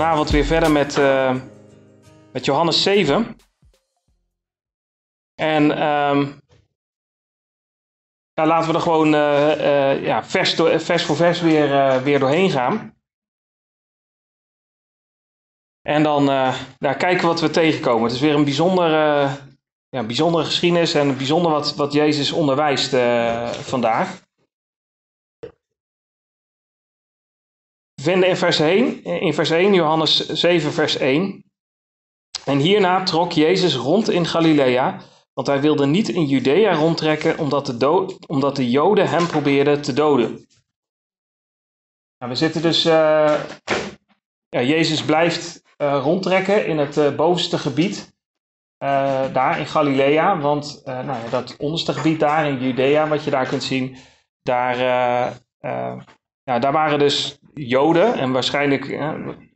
vanavond weer verder met, uh, met Johannes 7. En um, laten we er gewoon uh, ja, vers, voor vers weer, weer doorheen gaan. En dan ja, kijken wat we tegenkomen. Het is weer een bijzondere, ja, bijzondere geschiedenis en bijzonder wat, wat Jezus onderwijst vandaag. Vinden in vers 1, in vers 1, Johannes 7, vers 1. En hierna trok Jezus rond in Galilea, want hij wilde niet in Judea rondtrekken, omdat de, omdat de Joden hem probeerden te doden. Nou, we zitten dus, uh, ja, Jezus blijft uh, rondtrekken in het uh, bovenste gebied, daar in Galilea, want nou dat onderste gebied daar in Judea, wat je daar kunt zien, daar, daar waren dus Joden. En waarschijnlijk,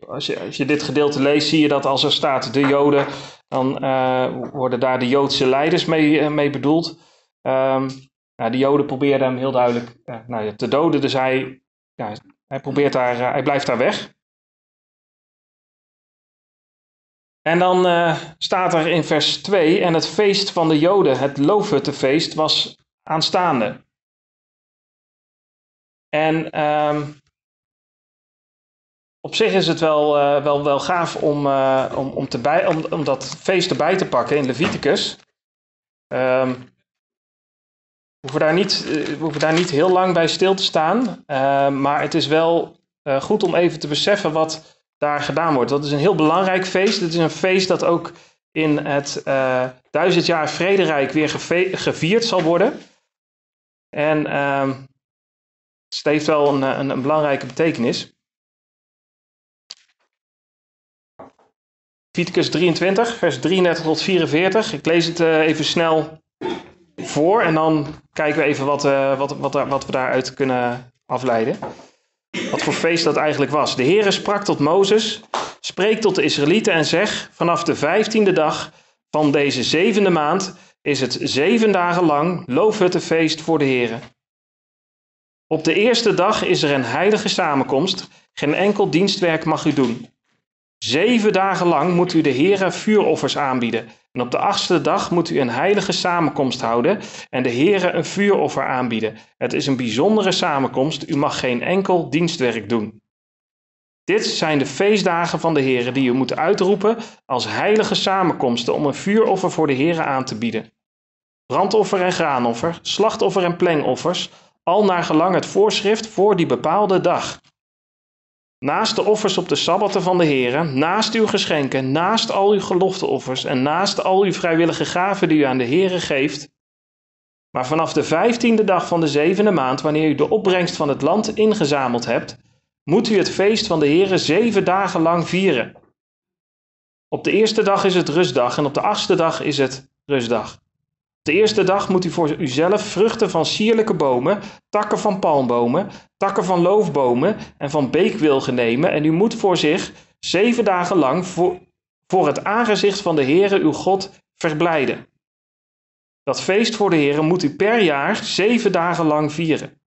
als, je, als je dit gedeelte leest, zie je dat als er staat de Joden, dan uh, worden daar de Joodse leiders mee, uh, mee bedoeld. Um, nou, de Joden probeerden hem heel duidelijk uh, nou, te doden, dus hij, ja, hij, probeert daar, hij blijft daar weg. En dan staat er in vers 2: En het feest van de Joden, het Loofhuttenfeest, was aanstaande. En um, op zich is het wel, uh, wel, wel gaaf om, uh, om, om, om, dat feest erbij te pakken in Leviticus. Um, we, hoeven daar niet, uh, we hoeven daar niet heel lang bij stil te staan. maar het is wel goed om even te beseffen wat daar gedaan wordt. Dat is een heel belangrijk feest. Het is een feest dat ook in het duizend jaar vrederijk weer gevierd zal worden. En ehm, het heeft wel een, een belangrijke betekenis. Leviticus 23, vers 33 tot 44. Ik lees het uh, even snel voor en dan kijken we even wat, uh, wat, wat, wat we daaruit kunnen afleiden. Wat voor feest dat eigenlijk was. De Heere sprak tot Mozes, spreek tot de Israëlieten en zeg, vanaf de vijftiende dag van deze zevende maand is het zeven dagen lang loofhuttenfeest voor de Heere. Op de eerste dag is er een heilige samenkomst, geen enkel dienstwerk mag u doen. Zeven dagen lang moet u de Heere vuuroffers aanbieden. En op de achtste dag moet u een heilige samenkomst houden en de Heere een vuuroffer aanbieden. Het is een bijzondere samenkomst, u mag geen enkel dienstwerk doen. Dit zijn de feestdagen van de Heere die u moet uitroepen als heilige samenkomsten om een vuuroffer voor de Heere aan te bieden. Brandoffer en graanoffer, slachtoffer en plengoffers, al naar gelang het voorschrift voor die bepaalde dag. Naast de offers op de sabbatten van de Heer, naast uw geschenken, naast al uw gelofteoffers en naast al uw vrijwillige gaven die u aan de Heere geeft. Maar vanaf de vijftiende dag van de zevende maand, wanneer u de opbrengst van het land ingezameld hebt, moet u het feest van de Heere zeven dagen lang vieren. Op de eerste dag is het rustdag en op de achtste dag is het rustdag. De eerste dag moet u voor uzelf vruchten van sierlijke bomen, takken van palmbomen, takken van loofbomen en van beekwilgen nemen. En u moet voor zich zeven dagen lang voor, het aangezicht van de Heere uw God verblijden. Dat feest voor de Heere moet u per jaar zeven dagen lang vieren.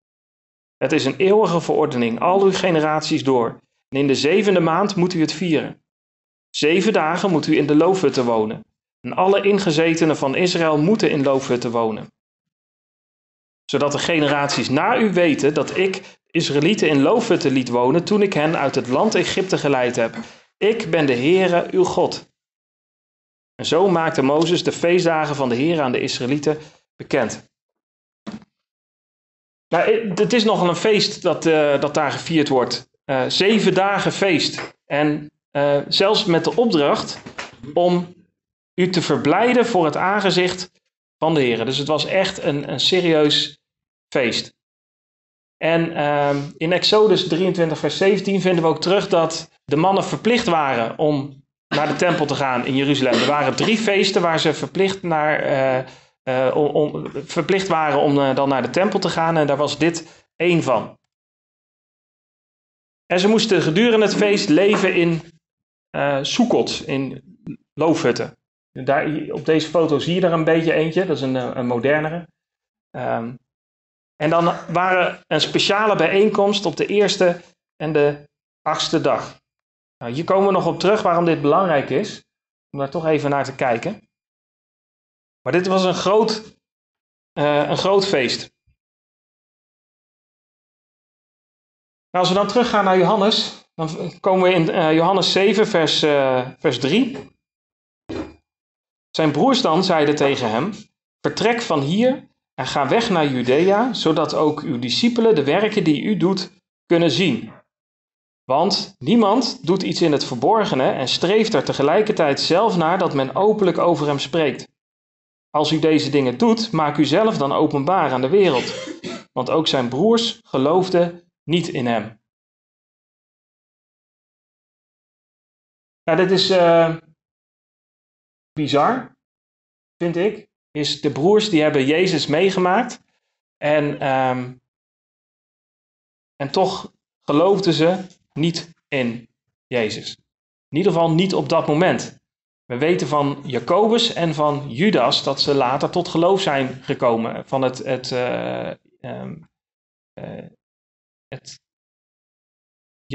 Het is een eeuwige verordening, al uw generaties door. En in de zevende maand moet u het vieren. Zeven dagen moet u in de loofhutten wonen. En alle ingezetenen van Israël moeten in loofhutten wonen. Zodat de generaties na u weten dat ik Israëlieten in loofhutten liet wonen toen ik hen uit het land Egypte geleid heb. Ik ben de Heere, uw God. En zo maakte Mozes de feestdagen van de Heer aan de Israëlieten bekend. Nou, het is nogal een feest dat, uh, dat daar gevierd wordt. Uh, zeven dagen feest. En zelfs met de opdracht om u te verblijden voor het aangezicht van de Heer. Dus het was echt een, een serieus feest. En uh, in Exodus 23, vers 17 vinden we ook terug dat de mannen verplicht waren om naar de tempel te gaan in Jeruzalem. Er waren drie feesten waar ze verplicht, naar, uh, om, verplicht waren om uh, dan naar de tempel te gaan. En daar was dit één van. En ze moesten gedurende het feest leven in uh, Sukkot, in loofhutten. Daar, op deze foto zie je er een beetje eentje, dat is een, een modernere. Um, en dan waren een speciale bijeenkomst op de eerste en de achtste dag. Nou, hier komen we nog op terug waarom dit belangrijk is. Om daar toch even naar te kijken. Maar dit was een groot, uh, een groot feest. Nou, als we dan teruggaan naar Johannes, dan komen we in uh, Johannes 7, vers, vers 3. Zijn broers dan zeiden tegen hem: Vertrek van hier en ga weg naar Judea, zodat ook uw discipelen de werken die u doet kunnen zien. Want niemand doet iets in het verborgene en streeft er tegelijkertijd zelf naar dat men openlijk over hem spreekt. Als u deze dingen doet, maak u zelf dan openbaar aan de wereld. Want ook zijn broers geloofden niet in hem. Nou, dit is uh, bizar, vind ik. Is de broers die hebben Jezus meegemaakt. En, um, en toch geloofden ze niet in Jezus. In ieder geval niet op dat moment. We weten van Jacobus en van Judas dat ze later tot geloof zijn gekomen. Van het, het, uh, um, uh, het,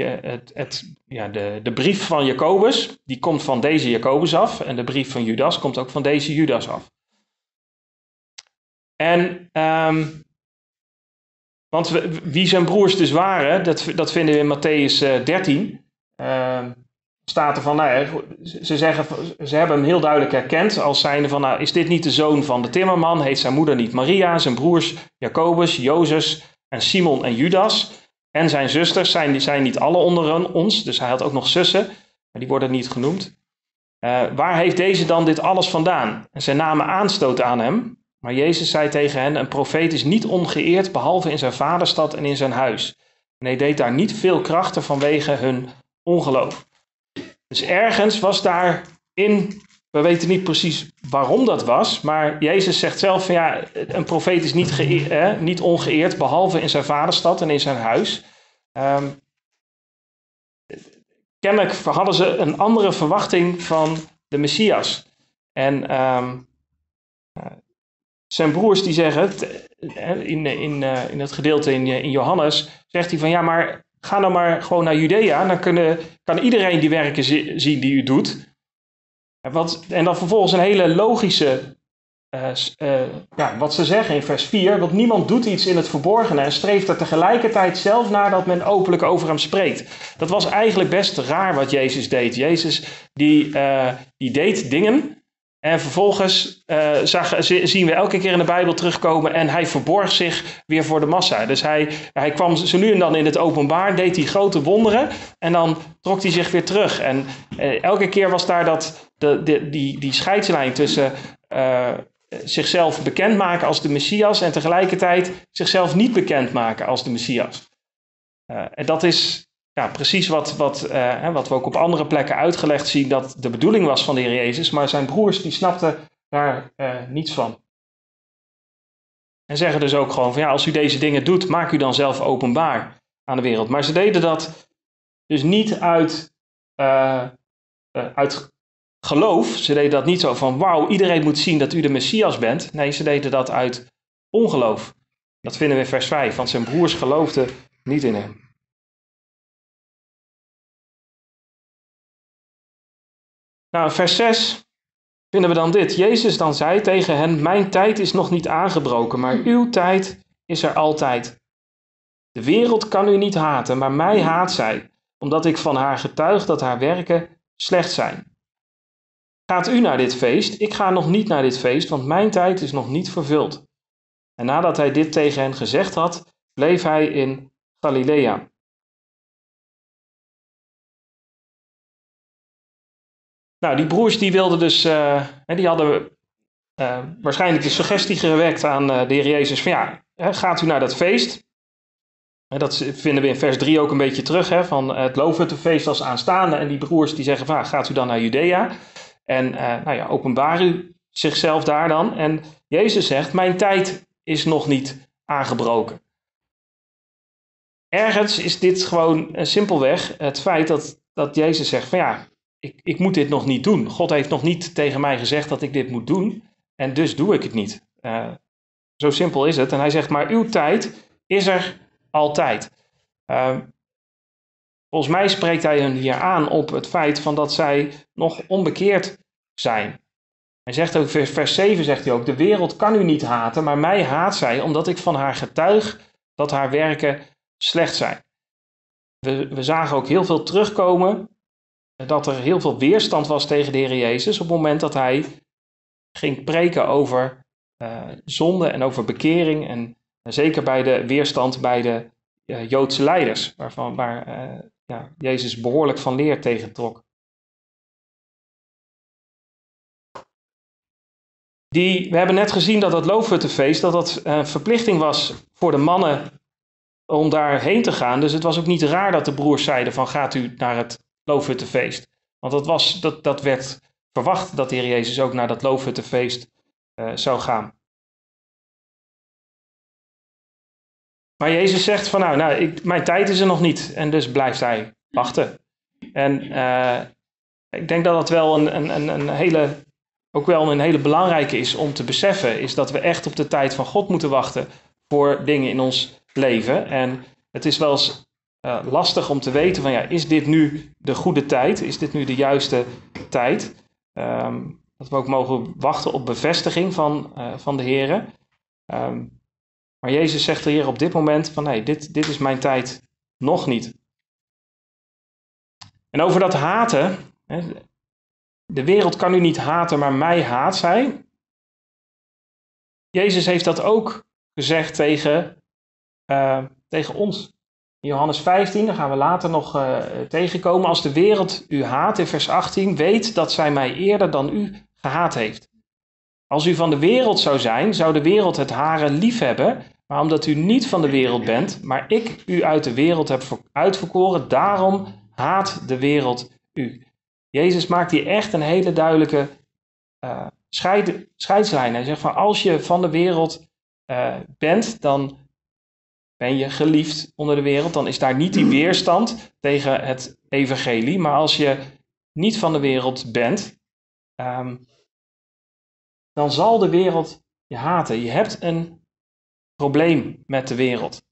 het, het, ja, de, de brief van Jacobus, die komt van deze Jacobus af. En de brief van Judas komt ook van deze Judas af. En um, want wie zijn broers dus waren, dat, dat vinden we in Matthäus 13. Uh, ehm, staat er van, nou ze, zeggen, ze hebben hem heel duidelijk herkend als zijnde van, nou, is dit niet de zoon van de timmerman? Heet zijn moeder niet Maria? Zijn broers Jacobus, Jozef en Simon en Judas? En zijn zusters zijn, die zijn niet alle onder ons, dus hij had ook nog zussen, maar die worden niet genoemd. Uh, waar heeft deze dan dit alles vandaan? En zij namen aanstoot aan hem. Maar Jezus zei tegen hen: Een profeet is niet ongeëerd behalve in zijn vaderstad en in zijn huis. En hij deed daar niet veel krachten vanwege hun ongeloof. Dus ergens was daar in, we weten niet precies waarom dat was, maar Jezus zegt zelf van ja, een profeet is niet, niet ongeëerd behalve in zijn vaderstad en in zijn huis. Um, kennelijk hadden ze een andere verwachting van de Messias. En um, zijn broers die zeggen, in, in, eh, in het gedeelte in, in Johannes, zegt hij van ja, maar ga nou maar gewoon naar Judea. Dan kunnen, kan iedereen die werken zien die u doet. En, wat, en dan vervolgens een hele logische, uh, uh, ja, wat ze zeggen in vers 4. Want niemand doet iets in het verborgene en streeft er tegelijkertijd zelf naar dat men openlijk over hem spreekt. Dat was eigenlijk best raar wat Jezus deed. Jezus die, uh, die deed dingen en vervolgens uh, zag, zien we elke keer in de Bijbel terugkomen en hij verborg zich weer voor de massa. Dus hij, hij kwam zo nu en dan in het openbaar, deed hij grote wonderen en dan trok hij zich weer terug. En elke keer was daar dat, de, die, die scheidslijn tussen uh, zichzelf bekendmaken als de Messias en tegelijkertijd zichzelf niet bekendmaken als de Messias. en dat is ja, precies wat, wat, uh, wat we ook op andere plekken uitgelegd zien, dat de bedoeling was van de Heer Jezus, maar zijn broers die snapten daar niets van. En zeggen dus ook gewoon van ja, als u deze dingen doet, maak u dan zelf openbaar aan de wereld. Maar ze deden dat dus niet uit, uit geloof. Ze deden dat niet zo van wauw, iedereen moet zien dat u de Messias bent. Nee, ze deden dat uit ongeloof. Dat vinden we in vers 5, want zijn broers geloofden niet in hem. Nou, vers 6 vinden we dan dit. Jezus dan zei tegen hen, mijn tijd is nog niet aangebroken, maar uw tijd is er altijd. De wereld kan u niet haten, maar mij haat zij, omdat ik van haar getuig dat haar werken slecht zijn. Gaat u naar dit feest? Ik ga nog niet naar dit feest, want mijn tijd is nog niet vervuld. En nadat hij dit tegen hen gezegd had, bleef hij in Galilea. Nou, die broers die wilden dus, uh, die hadden uh, waarschijnlijk de suggestie gewekt aan uh, de Heer Jezus van ja, gaat u naar dat feest? dat vinden we in vers 3 ook een beetje terug, hè, van het feest als aanstaande. En die broers die zeggen van gaat u dan naar Judea? En nou ja, openbaar u zichzelf daar dan. En Jezus zegt, mijn tijd is nog niet aangebroken. Ergens is dit gewoon simpelweg het feit dat, dat Jezus zegt van ja, ik, ik moet dit nog niet doen. God heeft nog niet tegen mij gezegd dat ik dit moet doen. En dus doe ik het niet. Uh, zo simpel is het. En hij zegt, maar uw tijd is er altijd. Uh, Volgens mij spreekt hij hen hier aan op het feit van dat zij nog onbekeerd zijn. Hij zegt ook, vers 7 zegt hij ook, de wereld kan u niet haten, maar mij haat zij, omdat ik van haar getuig dat haar werken slecht zijn. We, we zagen ook heel veel terugkomen dat er heel veel weerstand was tegen de Heer Jezus op het moment dat hij ging preken over uh, zonde en over bekering. En zeker bij de weerstand bij de uh, Joodse leiders, waarvan, waar ja, Jezus behoorlijk van leer tegentrok. Die, we hebben net gezien dat dat loofhuttenfeest dat dat een verplichting was voor de mannen om daarheen te gaan. Dus het was ook niet raar dat de broers zeiden van gaat u naar het loofhuttenfeest. Want dat, was, dat, dat werd verwacht dat de Heer Jezus ook naar dat loofhuttenfeest uh, zou gaan. Maar Jezus zegt van nou, nou ik, mijn tijd is er nog niet. En dus blijft hij wachten. En uh, ik denk dat dat wel een, een, een hele, ook wel een hele belangrijke is om te beseffen. Is dat we echt op de tijd van God moeten wachten voor dingen in ons leven. En het is wel eens uh, lastig om te weten van ja, is dit nu de goede tijd? Is dit nu de juiste tijd? Um, dat we ook mogen wachten op bevestiging van, uh, van de Heer. Um, maar Jezus zegt hier op dit moment van nee, dit, dit is mijn tijd nog niet. En over dat haten, de wereld kan u niet haten, maar mij haat zij. Jezus heeft dat ook gezegd tegen, uh, tegen ons. In Johannes 15, daar gaan we later nog uh, tegenkomen. Als de wereld u haat, in vers 18, weet dat zij mij eerder dan u gehaat heeft. Als u van de wereld zou zijn, zou de wereld het hare lief hebben. Maar omdat u niet van de wereld bent, maar ik u uit de wereld heb uitverkoren, daarom haat de wereld u. Jezus maakt hier echt een hele duidelijke scheid, scheidslijn. Hij zegt van als je van de wereld uh, bent, dan ben je geliefd onder de wereld, dan is daar niet die weerstand tegen het evangelie. Maar als je niet van de wereld bent, um, dan zal de wereld je haten. Je hebt een probleem met de wereld.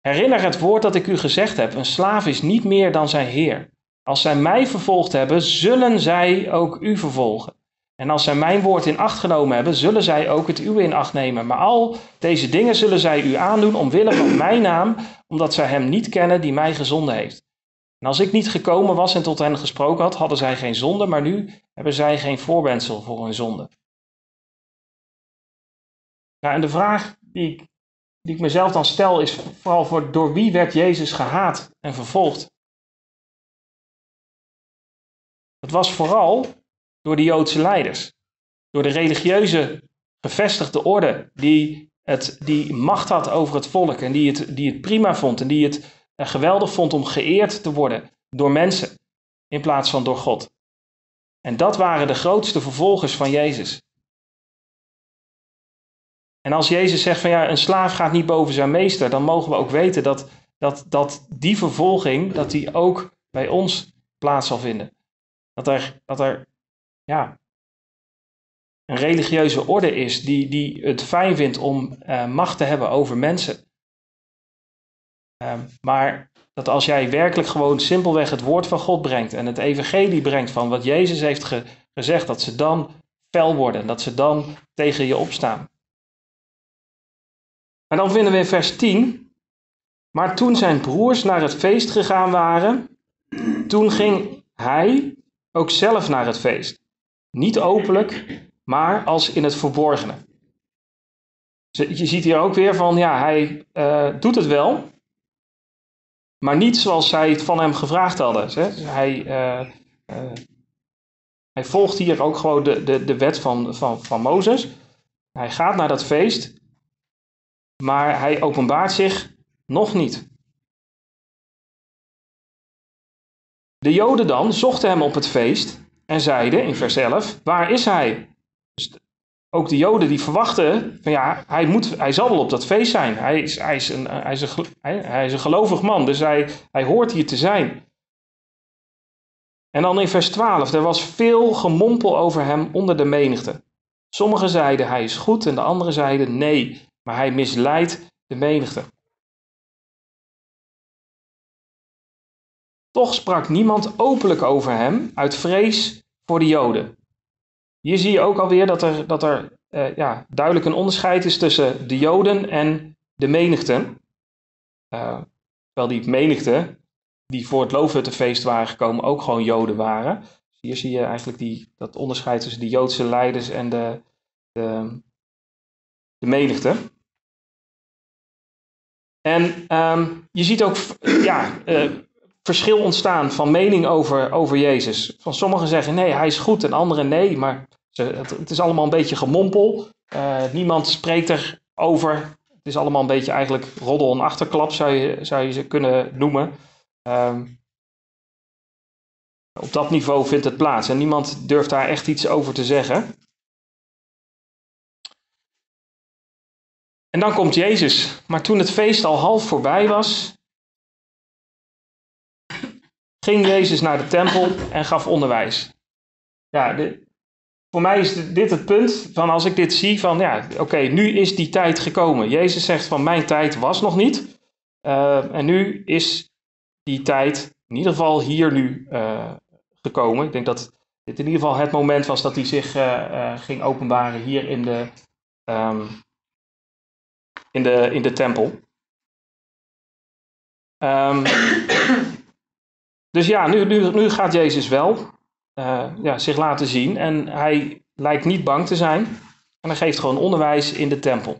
Herinner het woord dat ik u gezegd heb: een slaaf is niet meer dan zijn heer. Als zij mij vervolgd hebben, zullen zij ook u vervolgen. En als zij mijn woord in acht genomen hebben, zullen zij ook het uwe in acht nemen. Maar al deze dingen zullen zij u aandoen omwille van mijn naam, omdat zij hem niet kennen die mij gezonden heeft. En als ik niet gekomen was en tot hen gesproken had, hadden zij geen zonde, maar nu hebben zij geen voorwendsel voor hun zonde. Nou, en de vraag die ik, die ik mezelf dan stel is vooral voor door wie werd Jezus gehaat en vervolgd? Het was vooral door de Joodse leiders, door de religieuze gevestigde orde die, het, die macht had over het volk en die het, die het prima vond en die het geweldig vond om geëerd te worden door mensen in plaats van door God. En dat waren de grootste vervolgers van Jezus. En als Jezus zegt van ja, een slaaf gaat niet boven zijn meester, dan mogen we ook weten dat, dat, dat die vervolging, dat die ook bij ons plaats zal vinden. Dat er, dat er ja, een religieuze orde is die, die het fijn vindt om uh, macht te hebben over mensen. Uh, maar dat als jij werkelijk gewoon simpelweg het woord van God brengt en het evangelie brengt van wat Jezus heeft ge gezegd, dat ze dan fel worden, dat ze dan tegen je opstaan. En dan vinden we in vers 10, maar toen zijn broers naar het feest gegaan waren, toen ging hij ook zelf naar het feest. Niet openlijk, maar als in het verborgene. Je ziet hier ook weer van, ja, hij uh, doet het wel, maar niet zoals zij het van hem gevraagd hadden. Hij, uh, uh, hij volgt hier ook gewoon de, de, de wet van, van, van Mozes. Hij gaat naar dat feest, maar hij openbaart zich nog niet. De Joden dan zochten hem op het feest en zeiden in vers 11, waar is hij? Dus ook de Joden die verwachten van ja, hij, moet, hij zal wel op dat feest zijn. Hij is, hij is, een, hij is, een, hij is een gelovig man, dus hij, hij hoort hier te zijn. En dan in vers 12, er was veel gemompel over hem onder de menigte. Sommigen zeiden hij is goed en de anderen zeiden nee, maar hij misleidt de menigte. Toch sprak niemand openlijk over hem uit vrees voor de Joden. Hier zie je ook alweer dat er, dat er uh, ja, duidelijk een onderscheid is tussen de Joden en de menigte. Uh, terwijl die menigte die voor het Loofhuttenfeest waren gekomen ook gewoon Joden waren. Hier zie je eigenlijk die, dat onderscheid tussen de Joodse leiders en de, de, de menigte. En um, je ziet ook ja, uh, verschil ontstaan van mening over, over Jezus. Van sommigen zeggen nee, hij is goed en anderen nee, maar ze, het, is allemaal een beetje gemompel. Uh, niemand spreekt erover. Het is allemaal een beetje eigenlijk roddel en achterklap zou je, zou je ze kunnen noemen. Um, op dat niveau vindt het plaats en niemand durft daar echt iets over te zeggen. En dan komt Jezus. Maar toen het feest al half voorbij was, ging Jezus naar de tempel en gaf onderwijs. Ja, de, voor mij is dit het punt van als ik dit zie van ja, oké, nu is die tijd gekomen. Jezus zegt van mijn tijd was nog niet. Uh, en nu is die tijd in ieder geval hier nu uh, gekomen. Ik denk dat dit in ieder geval het moment was dat hij zich uh, ging openbaren hier in de, um, in de, in de tempel. Um, dus ja, nu, nu, nu gaat Jezus wel uh, ja, zich laten zien en hij lijkt niet bang te zijn en hij geeft gewoon onderwijs in de tempel.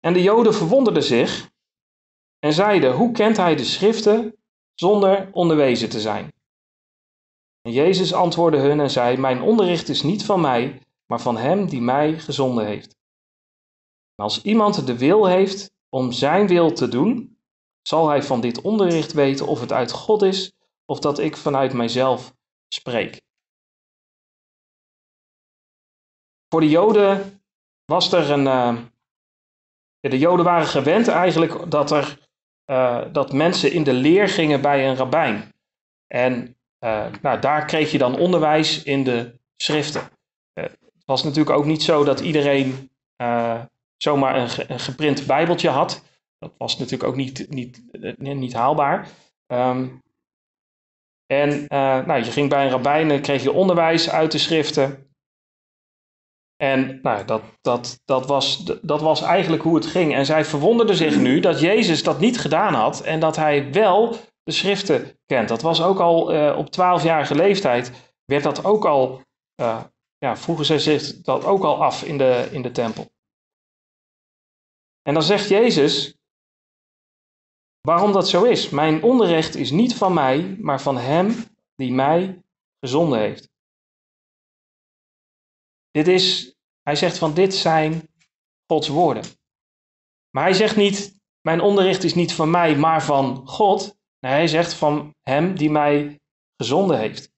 En de Joden verwonderden zich en zeiden: Hoe kent hij de schriften zonder onderwezen te zijn? En Jezus antwoordde hun en zei: Mijn onderricht is niet van mij, maar van hem die mij gezonden heeft. En als iemand de wil heeft om zijn wil te doen, zal hij van dit onderricht weten of het uit God is of dat ik vanuit mijzelf spreek. Voor de Joden was er een. Uh, de Joden waren gewend eigenlijk dat, er, uh, dat mensen in de leer gingen bij een rabbijn. En nou, daar kreeg je dan onderwijs in de schriften. het was natuurlijk ook niet zo dat iedereen zomaar een, geprint bijbeltje had. Dat was natuurlijk ook niet, niet, niet haalbaar. Um, en nou, je ging bij een rabbijn en kreeg je onderwijs uit de schriften. En nou, dat, dat, dat, was, dat was eigenlijk hoe het ging. En zij verwonderden zich nu dat Jezus dat niet gedaan had en dat hij wel de schriften kent. Dat was ook al uh, op twaalfjarige leeftijd, werd dat ook al, uh, ja, vroegen zij zich dat ook al af in de, in de tempel. En dan zegt Jezus, waarom dat zo is. Mijn onderricht is niet van mij, maar van Hem die mij gezonden heeft. Dit is, hij zegt van dit zijn Gods woorden. Maar hij zegt niet, mijn onderricht is niet van mij, maar van God. Nee, hij zegt van Hem die mij gezonden heeft.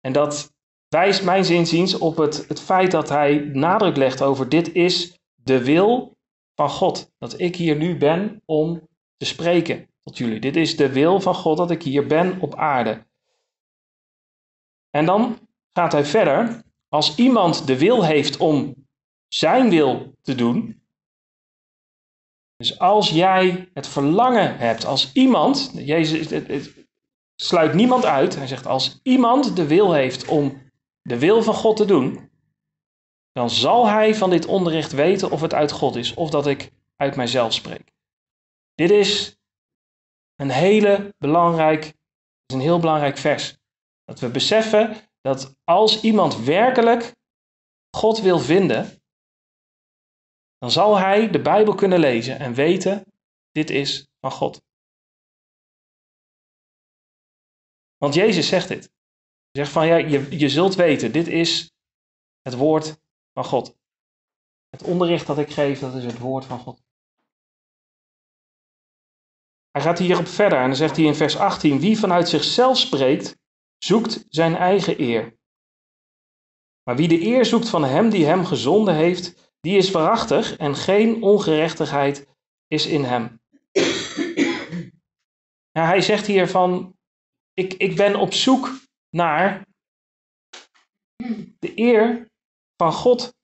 En dat wijst mijn zinziens op het, het feit dat hij nadruk legt over dit is de wil van God. Dat ik hier nu ben om te spreken tot jullie. Dit is de wil van God dat ik hier ben op aarde. En dan gaat hij verder. Als iemand de wil heeft om zijn wil te doen. Dus als jij het verlangen hebt, als iemand, Jezus het, sluit niemand uit. Hij zegt als iemand de wil heeft om de wil van God te doen, dan zal hij van dit onderricht weten of het uit God is of dat ik uit mijzelf spreek. Dit is een hele belangrijk, is een heel belangrijk vers. Dat we beseffen dat als iemand werkelijk God wil vinden, dan zal hij de Bijbel kunnen lezen en weten, dit is van God. Want Jezus zegt dit. Hij zegt van ja, je, je zult weten, dit is het woord van God. Het onderricht dat ik geef, dat is het woord van God. Hij gaat hierop verder en dan zegt hij in vers 18: Wie vanuit zichzelf spreekt, zoekt zijn eigen eer. Maar wie de eer zoekt van hem die hem gezonden heeft, die is waarachtig en geen ongerechtigheid is in hem. Ja, hij zegt hier van, ik, ik ben op zoek naar de eer van God.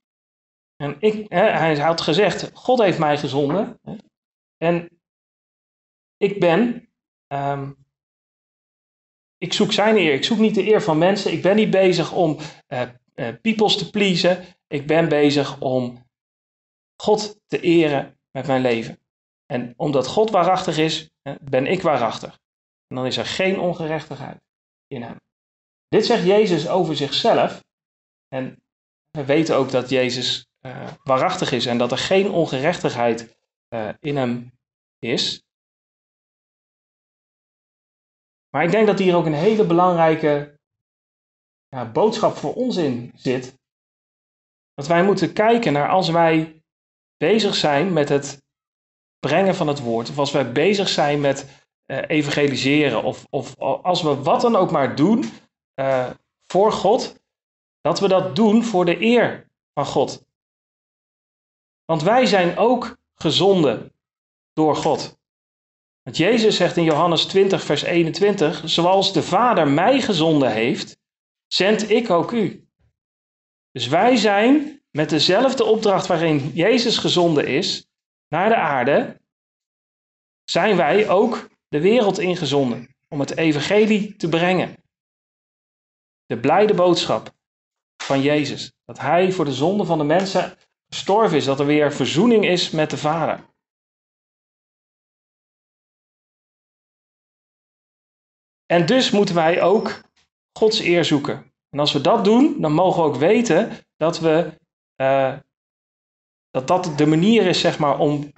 En ik, hè, hij had gezegd, God heeft mij gezonden. Hè, en ik ben, ehm, ik zoek zijn eer. Ik zoek niet de eer van mensen. Ik ben niet bezig om uh, uh, peoples te pleasen. Ik ben bezig om God te eren met mijn leven. En omdat God waarachtig is, ben ik waarachtig. En dan is er geen ongerechtigheid in hem. Dit zegt Jezus over zichzelf. En we weten ook dat Jezus uh, waarachtig is en dat er geen ongerechtigheid uh, in hem is. Maar ik denk dat hier ook een hele belangrijke ja, boodschap voor ons in zit. Dat wij moeten kijken naar als wij bezig zijn met het brengen van het woord, of als wij bezig zijn met uh, evangeliseren, of, of als we wat dan ook maar doen uh, voor God, dat we dat doen voor de eer van God. Want wij zijn ook gezonden door God. Want Jezus zegt in Johannes 20, vers 21, zoals de Vader mij gezonden heeft, zend ik ook u. Dus wij zijn met dezelfde opdracht waarin Jezus gezonden is naar de aarde, zijn wij ook de wereld ingezonden om het evangelie te brengen. De blijde boodschap van Jezus, dat Hij voor de zonde van de mensen gestorven is, dat er weer verzoening is met de Vader. En dus moeten wij ook Gods eer zoeken. En als we dat doen, dan mogen we ook weten dat we uh, dat dat de manier is, zeg maar, om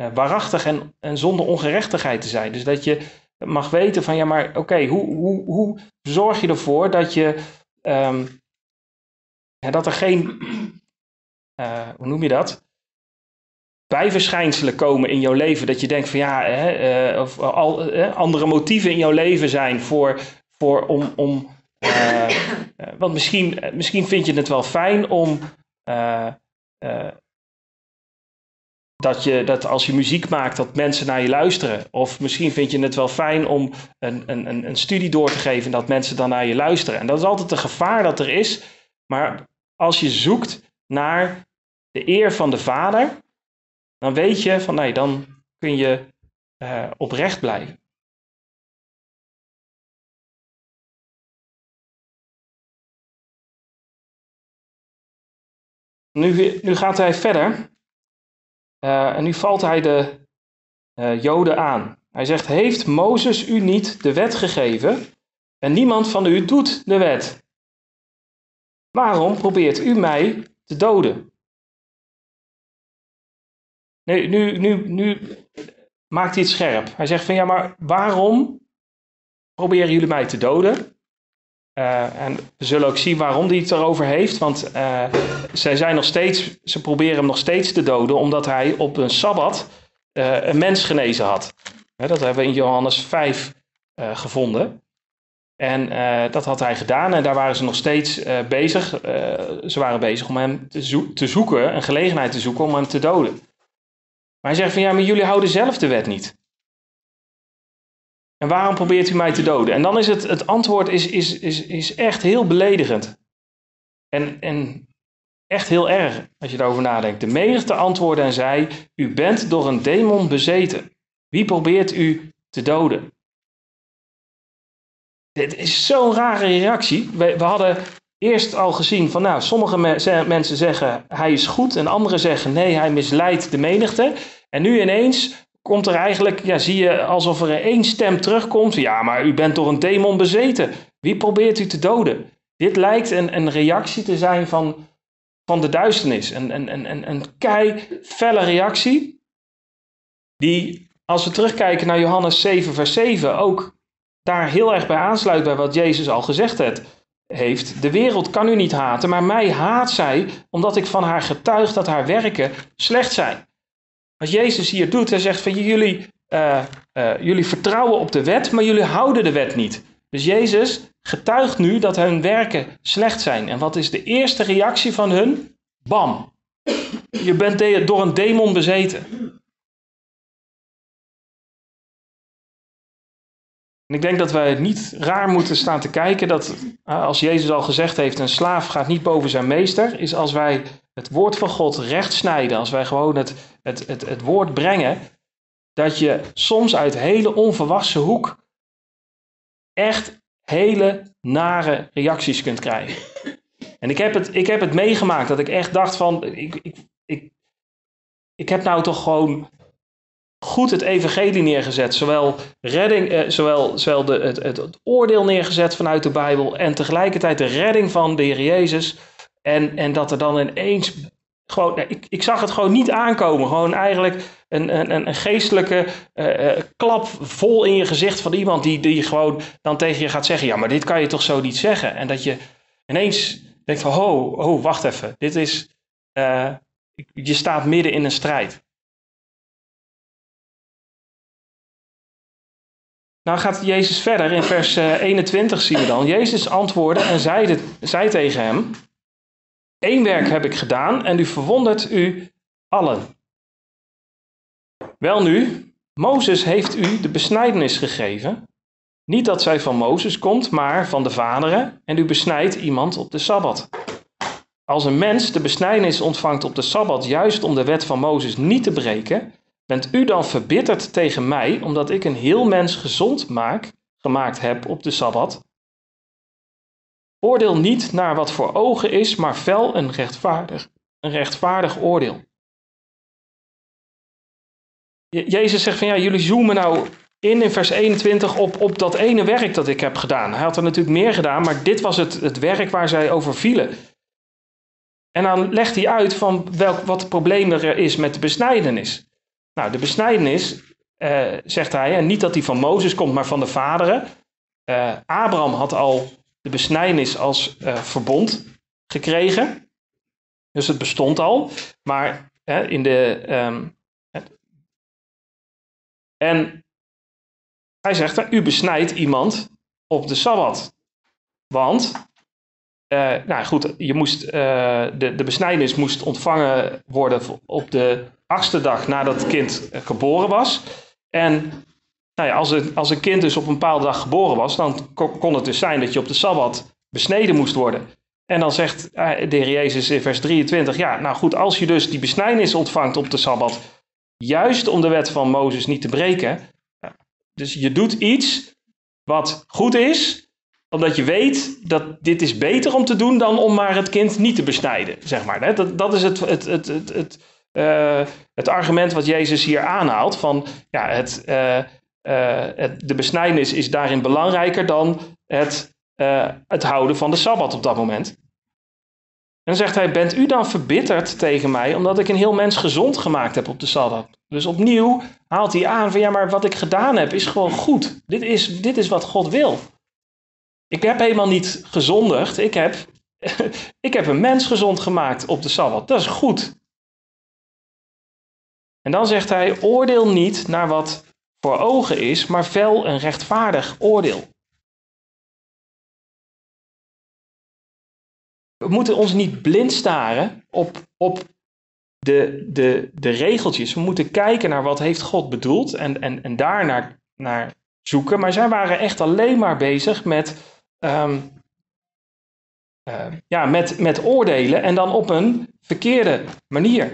uh, waarachtig en, en zonder ongerechtigheid te zijn. Dus dat je mag weten van, ja, maar oké, okay, hoe, hoe, hoe zorg je ervoor dat je, um, ja, dat er geen, uh, hoe noem je dat? bijverschijnselen komen in jouw leven. Dat je denkt van ja, hè, uh, of al, uh, andere motieven in jouw leven zijn voor, voor om. om uh, want misschien, misschien vind je het wel fijn om. Dat, je, dat als je muziek maakt, dat mensen naar je luisteren. Of misschien vind je het wel fijn om een, een, een studie door te geven en dat mensen dan naar je luisteren. En dat is altijd een gevaar dat er is. Maar als je zoekt naar de eer van de Vader, dan weet je van nee, dan kun je uh, oprecht blijven. Nu, nu gaat hij verder uh, en nu valt hij de uh, Joden aan. Hij zegt: Heeft Mozes u niet de wet gegeven en niemand van u doet de wet? Waarom probeert u mij te doden? Nu, nu, nu, nu maakt hij het scherp. Hij zegt van ja, maar waarom proberen jullie mij te doden? Uh, en we zullen ook zien waarom hij het erover heeft. Want uh, zij zijn nog steeds, ze proberen hem nog steeds te doden, omdat hij op een sabbat uh, een mens genezen had. dat hebben we in Johannes 5 gevonden. En dat had hij gedaan en daar waren ze nog steeds bezig. ze waren bezig om hem te, te zoeken, een gelegenheid te zoeken om hem te doden. Maar hij zegt van ja, maar jullie houden zelf de wet niet. En waarom probeert u mij te doden? En dan is het, het antwoord is, is, is, is echt heel beledigend. En, en echt heel erg, als je daarover nadenkt. De menigte antwoordde en zei, u bent door een demon bezeten. Wie probeert u te doden? Dit is zo'n rare reactie. We, we hadden eerst al gezien van, nou, sommige mensen zeggen hij is goed en anderen zeggen nee, hij misleidt de menigte. En nu ineens komt er eigenlijk, ja, zie je alsof er één stem terugkomt. Ja, maar u bent door een demon bezeten. Wie probeert u te doden? Dit lijkt een, een reactie te zijn van, van de duisternis. Een, een, een, een kei felle reactie. Die, als we terugkijken naar Johannes 7, vers 7, ook daar heel erg bij aansluit bij wat Jezus al gezegd heeft heeft. De wereld kan u niet haten, maar mij haat zij omdat ik van haar getuig dat haar werken slecht zijn. Wat Jezus hier doet, hij zegt van jullie, uh, uh, jullie vertrouwen op de wet, maar jullie houden de wet niet. Dus Jezus getuigt nu dat hun werken slecht zijn. En wat is de eerste reactie van hun? Bam. Je bent door een demon bezeten. En ik denk dat wij niet raar moeten staan te kijken dat eh, als Jezus al gezegd heeft, een slaaf gaat niet boven zijn meester, is als wij het woord van God recht snijden, als wij gewoon het, het, het, het woord brengen, dat je soms uit hele onverwachte hoek echt hele nare reacties kunt krijgen. En ik heb het, ik heb het meegemaakt dat ik echt dacht van, ik, ik, ik, ik heb nou toch gewoon goed het evangelie neergezet. Zowel, redding, eh, zowel, zowel de, het, het, oordeel neergezet vanuit de Bijbel en tegelijkertijd de redding van de Heer Jezus. En, en dat er dan ineens gewoon, ik, ik zag het gewoon niet aankomen. Gewoon eigenlijk een, een, een geestelijke uh, klap vol in je gezicht van iemand die, die gewoon dan tegen je gaat zeggen: Ja, maar dit kan je toch zo niet zeggen? En dat je ineens denkt: van, Oh, oh wacht even. Dit is. Je staat midden in een strijd. Nou gaat Jezus verder in vers 21 zie je dan. Jezus antwoordde en zei, zei tegen hem: Eén werk heb ik gedaan en u verwondert u allen. Welnu, Mozes heeft u de besnijdenis gegeven. Niet dat zij van Mozes komt, maar van de vaderen, en u besnijdt iemand op de Sabbat. Als een mens de besnijdenis ontvangt op de Sabbat, juist om de wet van Mozes niet te breken, bent u dan verbitterd tegen mij, omdat ik een heel mens gezond maak, gemaakt heb op de Sabbat? Oordeel niet naar wat voor ogen is, maar fel en rechtvaardig. Een rechtvaardig oordeel. Jezus zegt van ja, jullie zoomen nou in in vers 21 op, op dat ene werk dat ik heb gedaan. Hij had er natuurlijk meer gedaan, maar dit was het, het werk waar zij over vielen. En dan legt hij uit van welk, wat het probleem er is met de besnijdenis. Nou, de besnijdenis, uh, zegt hij, en niet dat die van Mozes komt, maar van de vaderen. Uh, Abraham had al de besnijdenis als uh, verbond gekregen. Dus het bestond al. Maar in de. Um, en hij zegt: U besnijdt iemand op de sabbat. Want. Uh, nou goed, je moest, uh, de, de besnijdenis moest ontvangen worden op de achtste dag nadat het kind geboren was. En nou als, een, als een kind dus op een bepaalde dag geboren was, dan kon het dus zijn dat je op de Sabbat besneden moest worden. En dan zegt eh, de Heer Jezus in vers 23, ja, nou goed, als je dus die besnijdenis ontvangt op de Sabbat, juist om de wet van Mozes niet te breken, dus je doet iets wat goed is, omdat je weet dat dit is beter om te doen dan om maar het kind niet te besnijden, zeg maar. Dat, dat is het, het, het, het, het, uh, het argument wat Jezus hier aanhaalt, van ja, het... Uh, het, de besnijdenis is daarin belangrijker dan het, het houden van de Sabbat op dat moment. En dan zegt hij, bent u dan verbitterd tegen mij omdat ik een heel mens gezond gemaakt heb op de Sabbat? Dus opnieuw haalt hij aan van ja, maar wat ik gedaan heb is gewoon goed. Dit is, dit is wat God wil. Ik heb helemaal niet gezondigd. Ik heb, ik heb een mens gezond gemaakt op de Sabbat. Dat is goed. En dan zegt hij, oordeel niet naar wat voor ogen is, maar fel een rechtvaardig oordeel. We moeten ons niet blind staren op, op de, de, de regeltjes. We moeten kijken naar wat heeft God bedoeld en, en, en daar naar, naar zoeken. Maar zij waren echt alleen maar bezig met, um, uh, ja, met, met oordelen en dan op een verkeerde manier.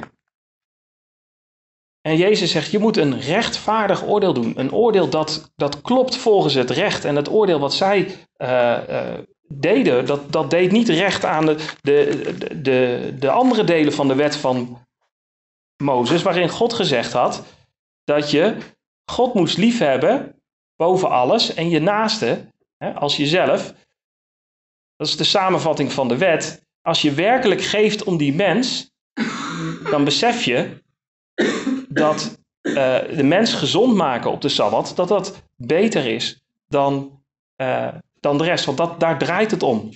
En Jezus zegt, je moet een rechtvaardig oordeel doen. Een oordeel dat, dat klopt volgens het recht. En het oordeel wat zij uh, uh, deden, dat, dat deed niet recht aan de, de, de, de andere delen van de wet van Mozes, waarin God gezegd had dat je God moest liefhebben boven alles en je naaste als jezelf. Dat is de samenvatting van de wet. Als je werkelijk geeft om die mens, dan besef je dat uh, de mens gezond maken op de Sabbat, dat dat beter is dan, uh, dan de rest. Want dat, daar draait het om.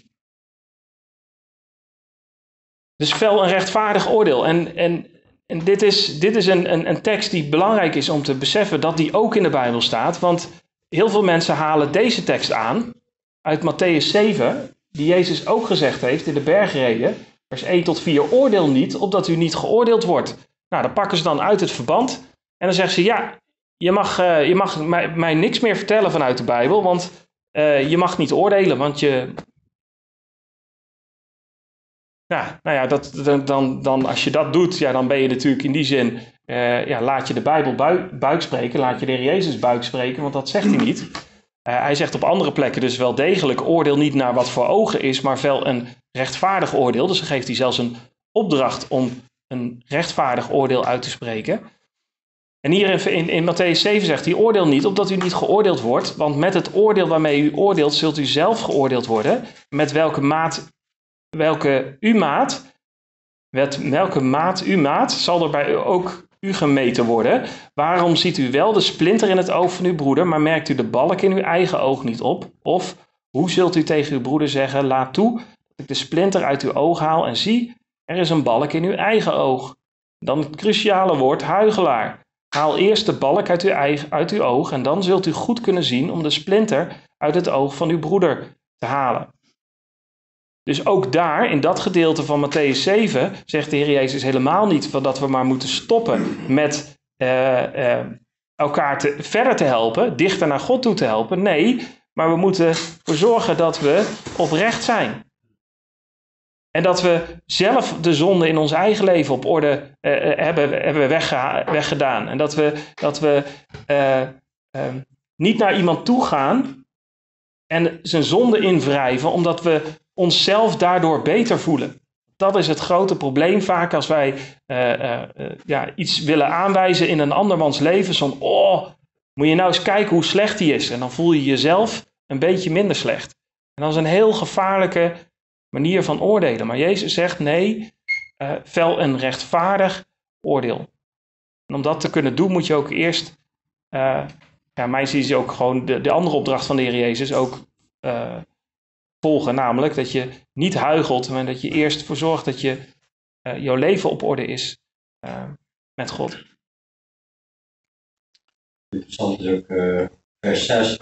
Dus fel een rechtvaardig oordeel. En, en, en dit is, dit is een, een, een tekst die belangrijk is om te beseffen dat die ook in de Bijbel staat. Want heel veel mensen halen deze tekst aan uit Matthäus 7, die Jezus ook gezegd heeft in de bergreden, vers 1 tot 4, oordeel niet, opdat u niet geoordeeld wordt. Nou, dat pakken ze dan uit het verband. En dan zeggen ze, ja, je mag, eh, je mag mij, mij niks meer vertellen vanuit de Bijbel, want eh, je mag niet oordelen, want je. Ja, nou ja, dat, dan, dan, als je dat doet, ja, dan ben je natuurlijk in die zin. Eh, ja, laat je de Bijbel buik, spreken, laat je de Heer Jezus buik spreken, want dat zegt hij niet. Eh, hij zegt op andere plekken dus wel degelijk: oordeel niet naar wat voor ogen is, maar wel een rechtvaardig oordeel. Dus dan geeft hij zelfs een opdracht om een rechtvaardig oordeel uit te spreken. En hier in, in, in Matthäus 7 zegt hij: Oordeel niet, opdat u niet geoordeeld wordt. Want met het oordeel waarmee u oordeelt, zult u zelf geoordeeld worden. Met welke maat, welke u maat, met welke maat u maat, zal er bij u ook u gemeten worden. Waarom ziet u wel de splinter in het oog van uw broeder, maar merkt u de balk in uw eigen oog niet op? Of hoe zult u tegen uw broeder zeggen: Laat toe dat ik de splinter uit uw oog haal en zie, er is een balk in uw eigen oog. Dan het cruciale woord huigelaar. Haal eerst de balk uit uw, eigen, uit uw oog en dan zult u goed kunnen zien om de splinter uit het oog van uw broeder te halen. Dus ook daar, in dat gedeelte van Matthäus 7, zegt de Heer Jezus helemaal niet van dat we maar moeten stoppen met eh, eh, elkaar te, verder te helpen, dichter naar God toe te helpen. Nee, maar we moeten ervoor zorgen dat we oprecht zijn. En dat we zelf de zonde in ons eigen leven op orde eh, hebben, hebben weggedaan. En dat we, dat we eh, eh, niet naar iemand toe gaan en zijn zonde invrijven, omdat we onszelf daardoor beter voelen. Dat is het grote probleem vaak als wij eh, eh, eh, ja, iets willen aanwijzen in een andermans leven. Zo'n, oh, moet je nou eens kijken hoe slecht hij is. En dan voel je jezelf een beetje minder slecht. En dat is een heel gevaarlijke manier van oordelen. Maar Jezus zegt nee, eh vel een rechtvaardig oordeel. En om dat te kunnen doen moet je ook eerst, ja, mij zie je ook gewoon de, de andere opdracht van de Heer Jezus ook volgen. Namelijk dat je niet huigelt, maar dat je eerst ervoor zorgt dat je, eh, jouw leven op orde is eh, met God. Interessant is ook eh, vers 6,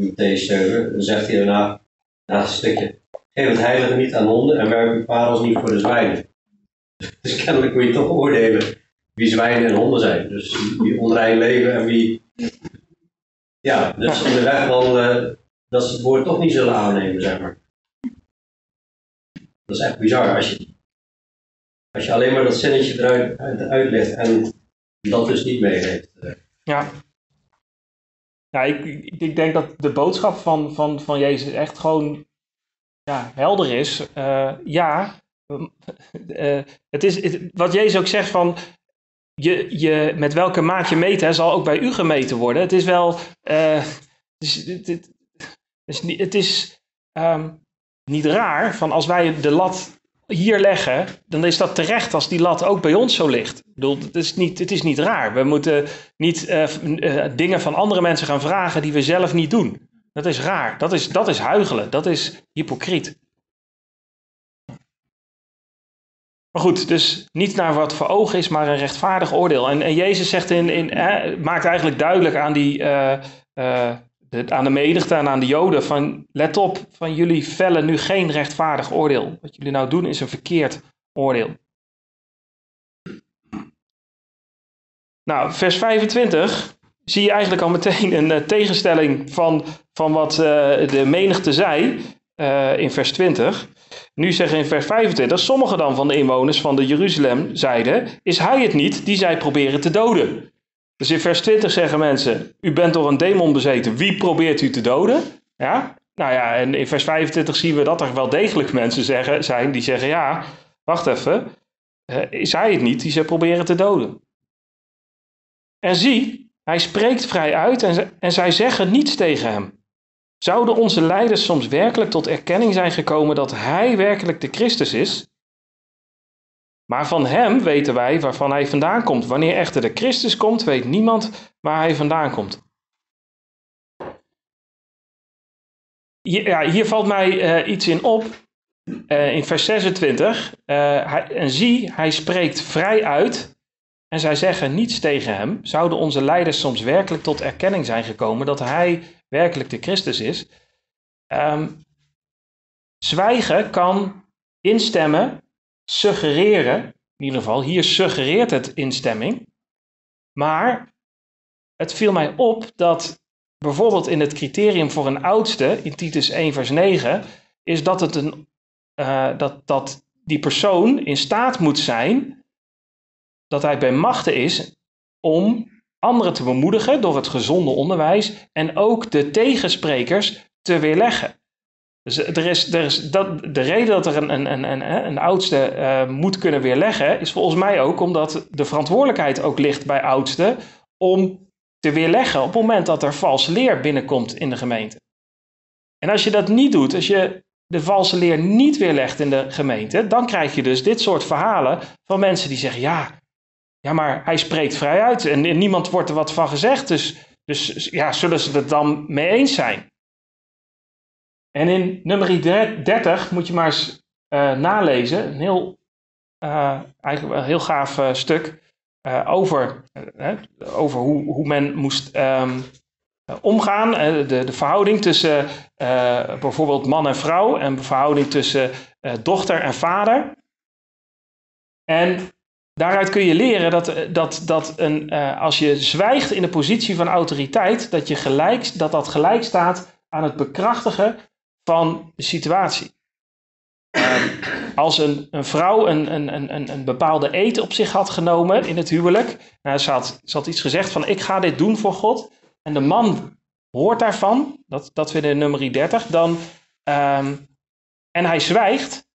Matthäus 7. Dan zegt hij daarna, na het stukje, geef het heilige niet aan honden en werp uw parels niet voor de zwijnen. Dus kennelijk moet je toch oordelen wie zwijnen en honden zijn. Dus wie onrein leven en wie... Ja, dus in de weg wandelen, dat ze het woord toch niet zullen aannemen, zeg maar. Dat is echt bizar. Als je, als je alleen maar dat zinnetje eruit uit, uitlegt en dat dus niet mee heeft. eh. Ja. Ja, ik, ik, denk dat de boodschap van, van, van Jezus echt gewoon ja, helder is. Eh, ja, eh, het is wat Jezus ook zegt van je, je, met welke maat je meet, zal ook bij u gemeten worden. Het is wel, eh, het is, het, het is ehm, niet raar van als wij de lat hier leggen, dan is dat terecht als die lat ook bij ons zo ligt. Ik bedoel, het is niet, het is niet raar. We moeten niet eh, eh, dingen van andere mensen gaan vragen die we zelf niet doen. Dat is raar. Dat is, dat is huigelen. Dat is hypocriet. Maar goed, dus niet naar wat voor ogen is, maar een rechtvaardig oordeel. En, en Jezus zegt in, in, maakt eigenlijk duidelijk aan, die, eh, aan de menigte en aan de Joden: van let op, van jullie vellen nu geen rechtvaardig oordeel. Wat jullie nou doen is een verkeerd oordeel. Nou, vers 25 zie je eigenlijk al meteen een eh, tegenstelling van, van wat eh, de menigte zei eh, in vers 20. Nu zeggen in vers 25, sommigen dan van de inwoners van de Jeruzalem zeiden, is hij het niet die zij proberen te doden? Dus in vers 20 zeggen mensen, u bent door een demon bezeten, wie probeert u te doden? Ja, nou ja, en in vers 25 zien we dat er wel degelijk mensen zeggen, zijn die zeggen, ja, wacht even, eh, is hij het niet die ze proberen te doden? En zie, hij spreekt vrij uit en, en zij zeggen niets tegen hem. Zouden onze leiders soms werkelijk tot erkenning zijn gekomen dat hij werkelijk de Christus is? Maar van hem weten wij waarvan hij vandaan komt. Wanneer echter de Christus komt, weet niemand waar hij vandaan komt. Ja, hier valt mij eh, iets in op. Eh, in vers 26. eh, hij, en zie, hij spreekt vrij uit. En zij zeggen niets tegen hem. Zouden onze leiders soms werkelijk tot erkenning zijn gekomen dat hij werkelijk de Christus is? Ehm, zwijgen kan instemmen, suggereren. In ieder geval, hier suggereert het instemming. Maar het viel mij op dat bijvoorbeeld in het criterium voor een oudste, in Titus 1 vers 9, is dat, het een, uh, dat, dat die persoon in staat moet zijn, dat hij bij machten is om anderen te bemoedigen door het gezonde onderwijs en ook de tegensprekers te weerleggen. Dus er is, er is dat, de reden dat er een, een, een, een, oudste uh, moet kunnen weerleggen, is volgens mij ook omdat de verantwoordelijkheid ook ligt bij oudsten om te weerleggen op het moment dat er valse leer binnenkomt in de gemeente. En als je dat niet doet, als je de valse leer niet weerlegt in de gemeente, dan krijg je dus dit soort verhalen van mensen die zeggen: ja, ja maar hij spreekt vrij uit en, en niemand wordt er wat van gezegd, dus, dus ja, zullen ze het dan mee eens zijn? En in nummer 30 moet je maar eens uh, nalezen, een heel, uh, eigenlijk een heel gaaf uh, stuk over, over hoe, hoe men moest um, omgaan. de, de verhouding tussen bijvoorbeeld man en vrouw en de verhouding tussen dochter en vader. En daaruit kun je leren dat, dat, dat een, als je zwijgt in de positie van autoriteit, dat, je gelijk, dat dat gelijk staat aan het bekrachtigen van de situatie. Uh, als een, een vrouw een, een, een, een bepaalde eet op zich had genomen in het huwelijk, nou, ze, had, had iets gezegd van ik ga dit doen voor God, en de man hoort daarvan, dat, dat we in nummer 30, dan, um, en hij zwijgt,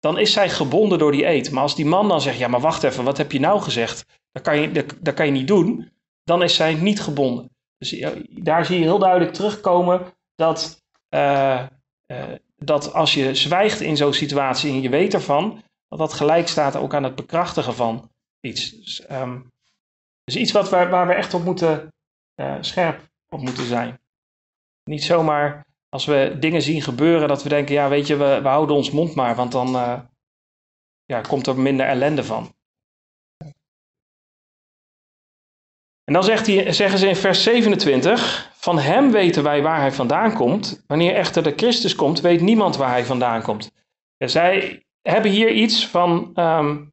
dan is zij gebonden door die eet. Maar als die man dan zegt, ja maar wacht even, wat heb je nou gezegd? Dat kan je, dat, kan je niet doen, dan is zij niet gebonden. Dus daar zie je heel duidelijk terugkomen dat... Uh, dat als je zwijgt in zo'n situatie en je weet ervan, dat dat gelijk staat ook aan het bekrachtigen van iets. Dus, um, dus iets wat waar, we echt op moeten, uh, scherp op moeten zijn. Niet zomaar als we dingen zien gebeuren dat we denken, ja weet je, we, we houden ons mond maar, want dan uh, ja, komt er minder ellende van. En dan zegt hij, zeggen ze in vers 27, van hem weten wij waar hij vandaan komt. Wanneer echter de Christus komt, weet niemand waar hij vandaan komt. Ja, zij hebben hier iets van, um,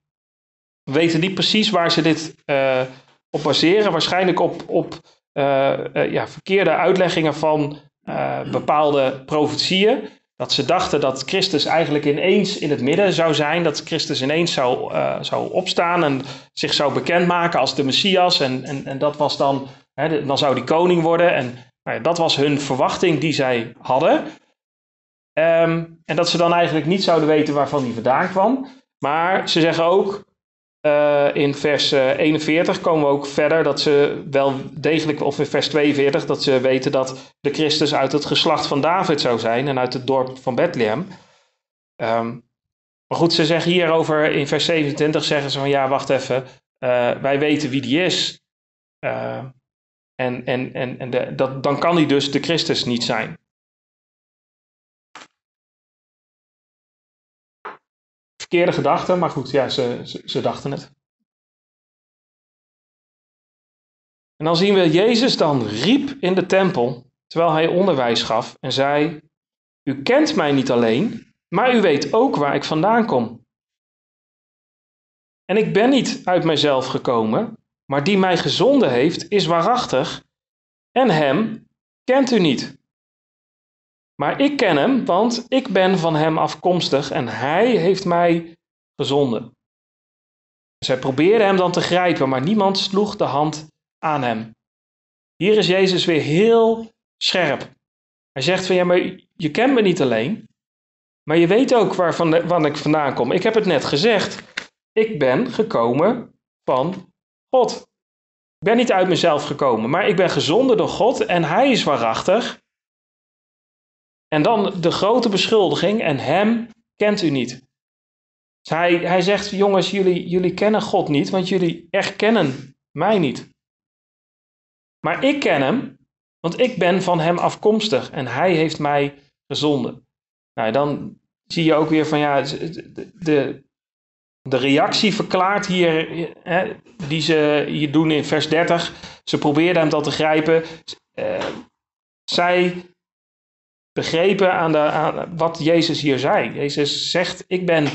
weten niet precies waar ze dit uh, op baseren. Waarschijnlijk op, op uh, uh, ja, verkeerde uitleggingen van bepaalde profetieën. Dat ze dachten dat Christus eigenlijk ineens in het midden zou zijn. Dat Christus ineens zou, uh, zou opstaan en zich zou bekendmaken als de Messias. En, en, en dat was dan, hè, dan zou die koning worden. En nou ja, dat was hun verwachting die zij hadden. Um, en dat ze dan eigenlijk niet zouden weten waarvan die vandaan kwam. Maar ze zeggen ook, uh, in vers uh, 41 komen we ook verder dat ze wel degelijk, of in vers 42, dat ze weten dat de Christus uit het geslacht van David zou zijn en uit het dorp van Bethlehem. Um, maar goed, ze zeggen hierover in vers 27, zeggen ze van ja, wacht even, uh, wij weten wie die is. Uh, en en, en, en dat, dan kan hij dus de Christus niet zijn. Verkeerde gedachte, maar goed, ja, ze, ze, dachten het. En dan zien we Jezus dan riep in de tempel, terwijl hij onderwijs gaf en zei, u kent mij niet alleen, maar u weet ook waar ik vandaan kom. En ik ben niet uit mijzelf gekomen, maar die mij gezonden heeft, is waarachtig, en hem kent u niet. Maar ik ken hem, want ik ben van hem afkomstig en hij heeft mij gezonden. Zij probeerden hem dan te grijpen, maar niemand sloeg de hand aan hem. Hier is Jezus weer heel scherp. Hij zegt van ja, maar je kent me niet alleen, maar je weet ook waar ik vandaan kom. Ik heb het net gezegd. Ik ben gekomen van God. Ik ben niet uit mezelf gekomen, maar ik ben gezonden door God en Hij is waarachtig. En dan de grote beschuldiging, en hem kent u niet. Dus hij, hij zegt, jongens, jullie, jullie kennen God niet, want jullie erkennen mij niet. Maar ik ken hem, want ik ben van hem afkomstig en hij heeft mij gezonden. Nou, dan zie je ook weer van, ja, de, de, reactie verklaart hier, hè, die ze hier doen in vers 30. Ze probeerden hem dat te grijpen. Uh, zij begrepen aan, de, aan wat Jezus hier zei. Jezus zegt: Ik ben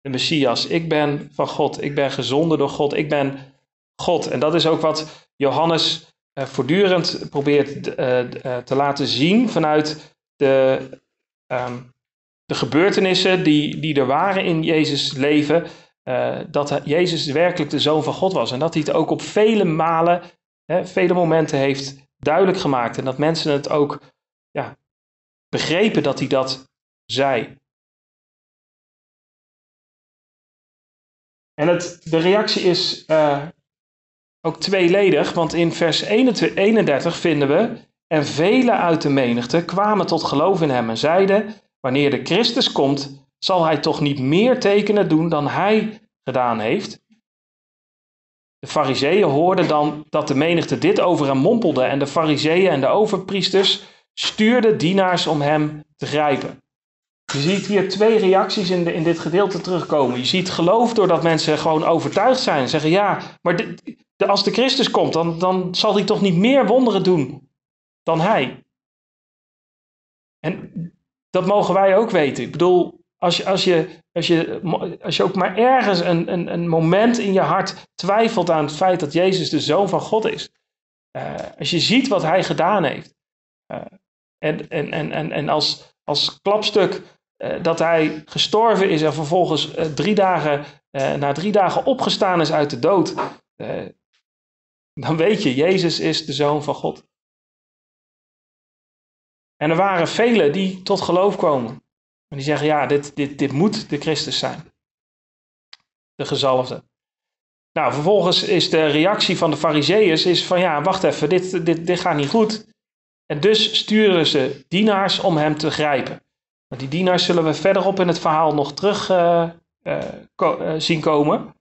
de Messias, ik ben van God, ik ben gezonden door God, ik ben God. En dat is ook wat Johannes voortdurend probeert te laten zien vanuit de, ehm, de gebeurtenissen die, die er waren in Jezus' leven, dat Jezus werkelijk de Zoon van God was. En dat hij het ook op vele malen, hè, vele momenten heeft duidelijk gemaakt. En dat mensen het ook ja, begrepen dat hij dat zei. En het, de reactie is uh, ook tweeledig, want in vers 31 vinden we. En velen uit de menigte kwamen tot geloof in hem en zeiden: Wanneer de Christus komt, zal hij toch niet meer tekenen doen dan hij gedaan heeft? De fariseeën hoorden dan dat de menigte dit over hem mompelde en de fariseeën en de overpriesters stuurden dienaars om hem te grijpen. Je ziet hier twee reacties in, de, in dit gedeelte terugkomen. Je ziet geloof doordat mensen gewoon overtuigd zijn. En zeggen, ja, maar de, als de Christus komt, dan, dan zal hij toch niet meer wonderen doen dan hij. En dat mogen wij ook weten. Ik bedoel, als je, als je, als je, als je ook maar ergens een, een, een moment in je hart twijfelt aan het feit dat Jezus de Zoon van God is. Uh, als je ziet wat hij gedaan heeft. Uh, en, en, en, en, en als, als klapstuk uh, dat hij gestorven is en vervolgens drie dagen, na drie dagen opgestaan is uit de dood. dan weet je, Jezus is de Zoon van God. En er waren velen die tot geloof komen. En die zeggen, ja, dit, dit, dit moet de Christus zijn. De gezalfde. Nou, vervolgens is de reactie van de fariseeërs is van, ja, wacht even, dit, dit, dit gaat niet goed. En dus sturen ze dienaars om hem te grijpen. Die dienaars zullen we verderop in het verhaal nog terug uh, uh, zien komen.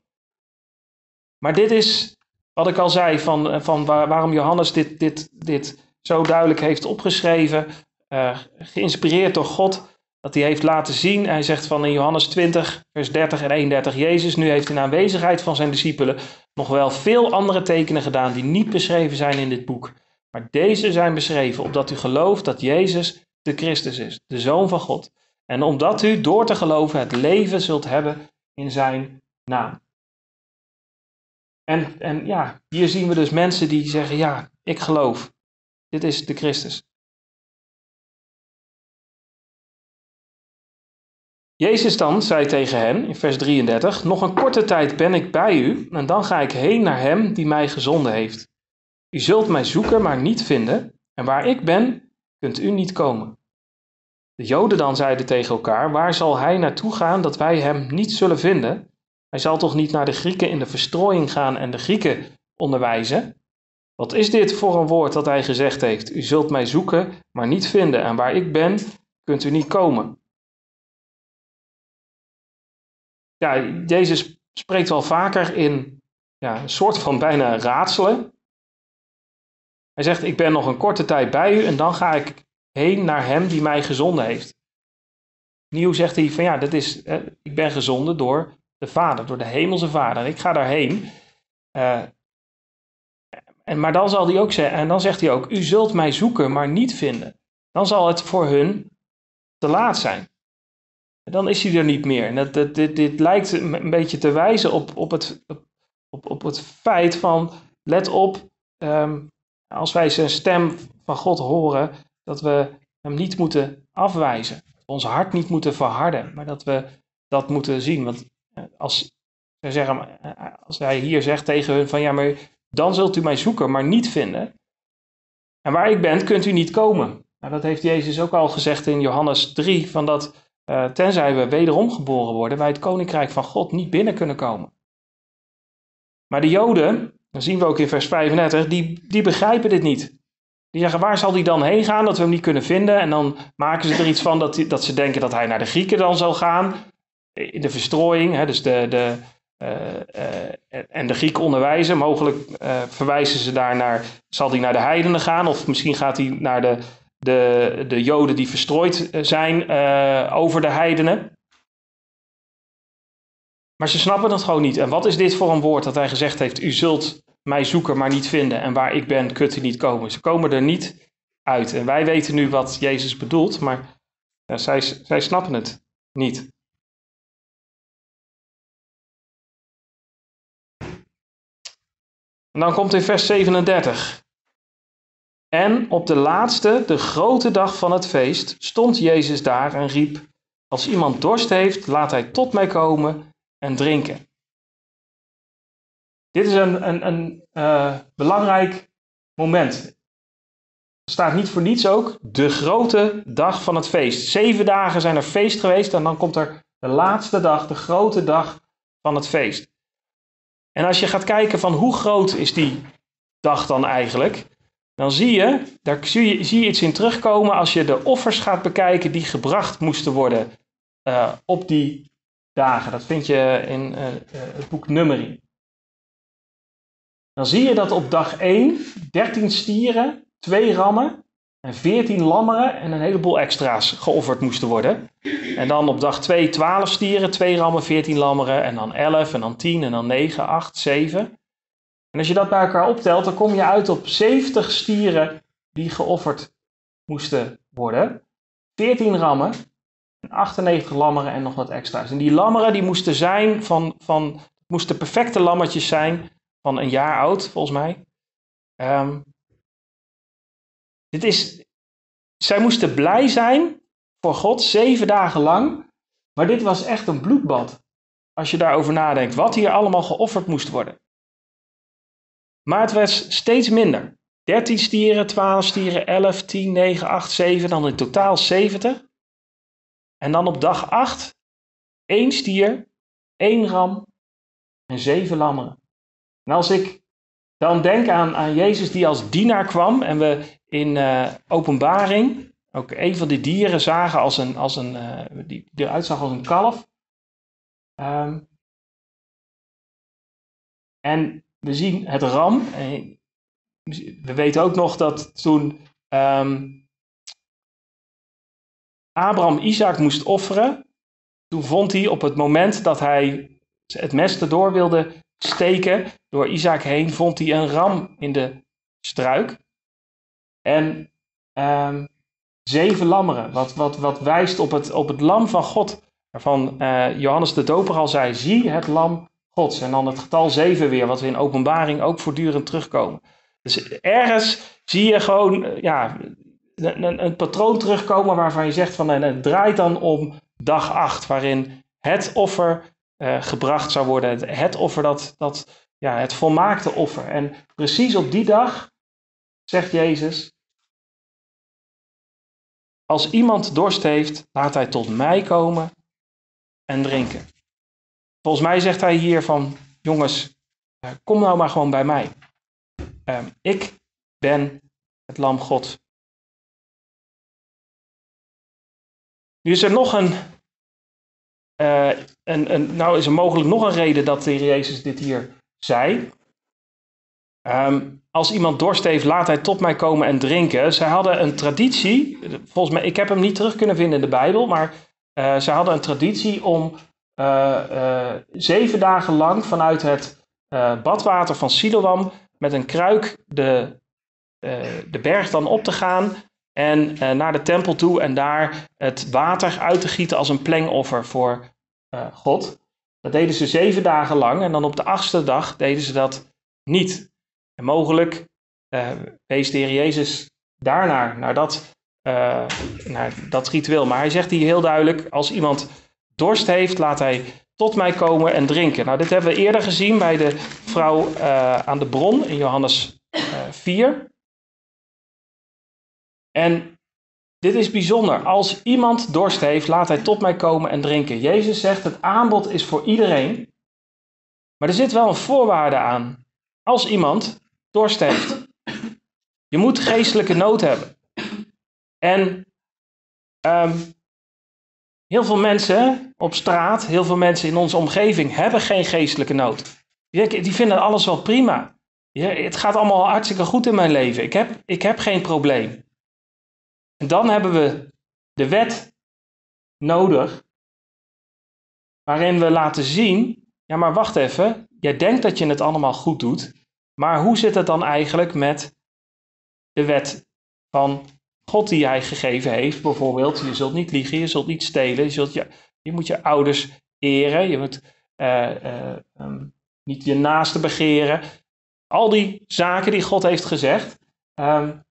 Maar dit is wat ik al zei, van, van waarom Johannes dit, dit, dit zo duidelijk heeft opgeschreven. geïnspireerd door God dat hij heeft laten zien. Hij zegt van in Johannes 20, vers 30 en 31, Jezus nu heeft in aanwezigheid van zijn discipelen nog wel veel andere tekenen gedaan die niet beschreven zijn in dit boek. Maar deze zijn beschreven opdat u gelooft dat Jezus de Christus is, de Zoon van God. En omdat u door te geloven het leven zult hebben in zijn naam. En, en ja, hier zien we dus mensen die zeggen, ja, ik geloof. Dit is de Christus. Jezus dan zei tegen hen in vers 33: Nog een korte tijd ben ik bij u, en dan ga ik heen naar hem die mij gezonden heeft. U zult mij zoeken, maar niet vinden, en waar ik ben, kunt u niet komen. De Joden dan zeiden tegen elkaar: Waar zal hij naartoe gaan dat wij hem niet zullen vinden? Hij zal toch niet naar de Grieken in de verstrooiing gaan en de Grieken onderwijzen? Wat is dit voor een woord dat hij gezegd heeft? U zult mij zoeken, maar niet vinden, en waar ik ben, kunt u niet komen. ja, Jezus spreekt wel vaker in ja, een soort van bijna raadselen. Hij zegt, ik ben nog een korte tijd bij u en dan ga ik heen naar hem die mij gezonden heeft. Nieuw zegt hij van ja, dat is, ik ben gezonden door de Vader, door de hemelse Vader. Ik ga daarheen. Uh, en, maar dan zal hij ook zeggen, en dan zegt hij ook, u zult mij zoeken, maar niet vinden. Dan zal het voor hun te laat zijn dan is hij er niet meer. En dat, dit, dit lijkt een beetje te wijzen op, op, het, op, op het feit van, let op, um, als wij zijn stem van God horen, dat we hem niet moeten afwijzen. Ons hart niet moeten verharden, maar dat we dat moeten zien. Want eh, als, zij zeggen, eh, als hij hier zegt tegen hun van, ja, maar dan zult u mij zoeken, maar niet vinden. En waar ik ben, kunt u niet komen. Nou, dat heeft Jezus ook al gezegd in Johannes 3, van dat uh, tenzij we wederom geboren worden, wij het koninkrijk van God niet binnen kunnen komen. Maar de Joden, dat zien we ook in vers 35, die, die begrijpen dit niet. Die zeggen, waar zal hij dan heen gaan dat we hem niet kunnen vinden? En dan maken ze er iets van dat, dat ze denken dat hij naar de Grieken dan zal gaan. In de verstrooiing, hè, dus de, de, uh, uh, en de Grieken onderwijzen. Mogelijk verwijzen ze daar naar, zal hij naar de heidenen gaan? Of misschien gaat hij naar de, de, de Joden die verstrooid eh, zijn over de heidenen. Maar ze snappen het gewoon niet. En wat is dit voor een woord dat hij gezegd heeft: U zult mij zoeken, maar niet vinden. En waar ik ben, kunt u niet komen. Ze komen er niet uit. En wij weten nu wat Jezus bedoelt, maar ja, zij, zij snappen het niet. En dan komt in vers 37. En op de laatste, de grote dag van het feest, stond Jezus daar en riep: Als iemand dorst heeft, laat hij tot mij komen en drinken. Dit is een, een, een uh, belangrijk moment. Er staat niet voor niets ook de grote dag van het feest. Zeven dagen zijn er feest geweest en dan komt er de laatste dag, de grote dag van het feest. En als je gaat kijken van hoe groot is die dag dan eigenlijk, dan zie je, daar zie je, zie iets in terugkomen als je de offers gaat bekijken die gebracht moesten worden uh, op die dagen. Dat vind je in uh, het boek Numeri. Dan zie je dat op dag 1 13 stieren, 2 rammen en 14 lammeren en een heleboel extra's geofferd moesten worden. En dan op dag 2 12 stieren, 2 rammen, 14 lammeren en dan 11 en dan 10 en dan 9, 8, 7. En als je dat bij elkaar optelt, dan kom je uit op 70 stieren die geofferd moesten worden. 14 rammen en 98 lammeren en nog wat extra's. En die lammeren die moesten zijn van, van moesten perfecte lammetjes zijn van een jaar oud, volgens mij. Um, dit is, zij moesten blij zijn voor God, zeven dagen lang. Maar dit was echt een bloedbad. Als je daarover nadenkt, wat hier allemaal geofferd moest worden. Maar het werd steeds minder. 13 stieren, 12 stieren, 11, 10, 9, 8, 7, dan in totaal 70. En dan op dag 8 één stier, één ram en zeven lammeren. En als ik dan denk aan, aan Jezus die als dienaar kwam en we in uh, openbaring ook een van die dieren zagen als een, als een uh, die, eruit zag als een kalf. Um, en we zien het ram. We weten ook nog dat toen um, Abraham Isaac moest offeren, toen vond hij op het moment dat hij het mes erdoor wilde steken, door Isaac heen, vond hij een ram in de struik. En um, zeven lammeren, wat, wat, wat wijst op het, op het lam van God. Waarvan uh, Johannes de Doper al zei, zie het lam Gods. En dan het getal zeven weer, wat we in openbaring ook voortdurend terugkomen. Dus ergens zie je gewoon uh, ja, een, een, patroon terugkomen waarvan je zegt van en het draait dan om dag acht, waarin het offer uh, gebracht zou worden. Het, offer, dat, dat, ja, het volmaakte offer. En precies op die dag zegt Jezus, als iemand dorst heeft, laat hij tot mij komen en drinken. Volgens mij zegt hij hier van, jongens, eh, kom nou maar gewoon bij mij. Uh, ik ben het lam God. Nu is er nog een, uh, een, nou is er mogelijk nog een reden dat de Heer Jezus dit hier zei. Um, als iemand dorst heeft, laat hij tot mij komen en drinken. Zij hadden een traditie, volgens mij, ik heb hem niet terug kunnen vinden in de Bijbel, maar uh, zij hadden een traditie om uh, zeven dagen lang vanuit het badwater van Siloam met een kruik de, de berg dan op te gaan en naar de tempel toe en daar het water uit te gieten als een plengoffer voor God. Dat deden ze zeven dagen lang en dan op de achtste dag deden ze dat niet. En mogelijk uh, wees de Heer Jezus daarnaar, naar dat, naar dat ritueel. Maar hij zegt hier heel duidelijk, als iemand dorst heeft, laat hij tot mij komen en drinken. Nou, dit hebben we eerder gezien bij de vrouw aan de bron in Johannes 4. En dit is bijzonder. Als iemand dorst heeft, laat hij tot mij komen en drinken. Jezus zegt, het aanbod is voor iedereen. Maar er zit wel een voorwaarde aan. Als iemand dorst heeft. Je moet geestelijke nood hebben. En um, heel veel mensen op straat, heel veel mensen in onze omgeving hebben geen geestelijke nood. Die vinden alles wel prima. Het gaat allemaal hartstikke goed in mijn leven. Ik heb, ik heb geen probleem. En dan hebben we de wet nodig, waarin we laten zien, ja maar wacht even, jij denkt dat je het allemaal goed doet, maar hoe zit het dan eigenlijk met de wet van God die hij gegeven heeft? Bijvoorbeeld, je zult niet liegen, je zult niet stelen, je, zult je, je moet je ouders eren, je moet uh, uh, um, niet je naaste begeren. Al die zaken die God heeft gezegd. Um,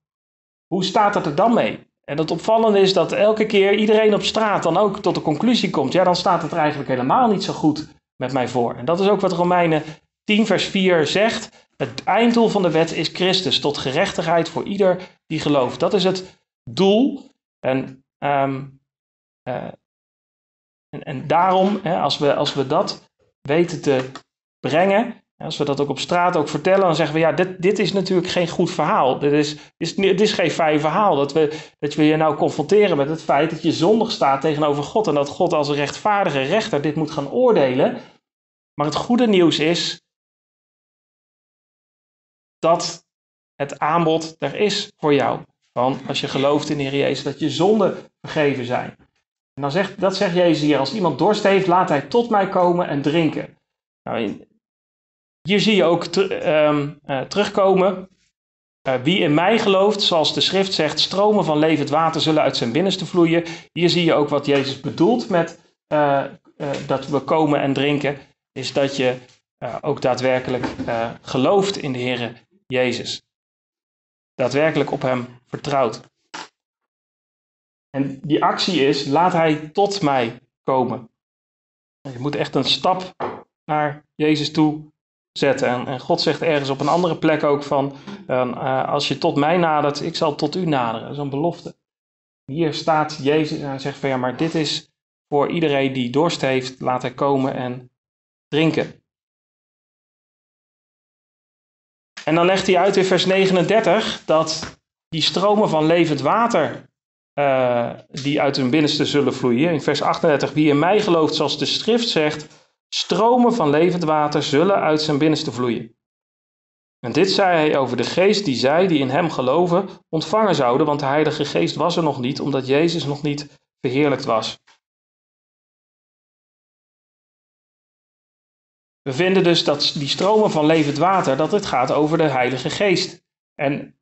hoe staat het er dan mee? En het opvallende is dat elke keer iedereen op straat dan ook tot de conclusie komt, ja, dan staat het er eigenlijk helemaal niet zo goed met mij voor. En dat is ook wat Romeinen 10, vers 4 zegt. Het einddoel van de wet is Christus, tot gerechtigheid voor ieder die gelooft. Dat is het doel. En, ehm, eh, en, en, daarom, hè, als, we, als we dat weten te brengen, als we dat ook op straat ook vertellen, dan zeggen we, ja, dit, dit is natuurlijk geen goed verhaal. Dit is, is, dit is geen fijn verhaal. Dat we, dat we je nou confronteren met het feit dat je zondig staat tegenover God. En dat God als rechtvaardige rechter dit moet gaan oordelen. Maar het goede nieuws is dat het aanbod er is voor jou. Van als je gelooft in de Heer Jezus, dat je zonden vergeven zijn. En dan zegt, dat zegt Jezus hier, als iemand dorst heeft, laat hij tot mij komen en drinken. Nou, hier zie je ook ehm, eh, terugkomen. Uh, wie in mij gelooft, zoals de schrift zegt, stromen van levend water zullen uit zijn binnenste vloeien. Hier zie je ook wat Jezus bedoelt met uh, dat we komen en drinken. Is dat je ook daadwerkelijk gelooft in de Heer Jezus. Daadwerkelijk op Hem vertrouwt. En die actie is, laat Hij tot mij komen. Je moet echt een stap naar Jezus toe zetten. En, en, God zegt ergens op een andere plek ook van, uh, als je tot mij nadert, ik zal tot u naderen. Dat is een belofte. Hier staat Jezus en hij zegt van ja, maar dit is voor iedereen die dorst heeft, laat hij komen en drinken. En dan legt hij uit in vers 39 dat die stromen van levend water uh, die uit hun binnenste zullen vloeien. In vers 38, wie in mij gelooft, zoals de schrift zegt, Stromen van levend water zullen uit zijn binnenste vloeien. En dit zei hij over de geest die zij die in hem geloven ontvangen zouden, want de Heilige Geest was er nog niet, omdat Jezus nog niet verheerlijkt was. We vinden dus dat die stromen van levend water, dat het gaat over de Heilige Geest. En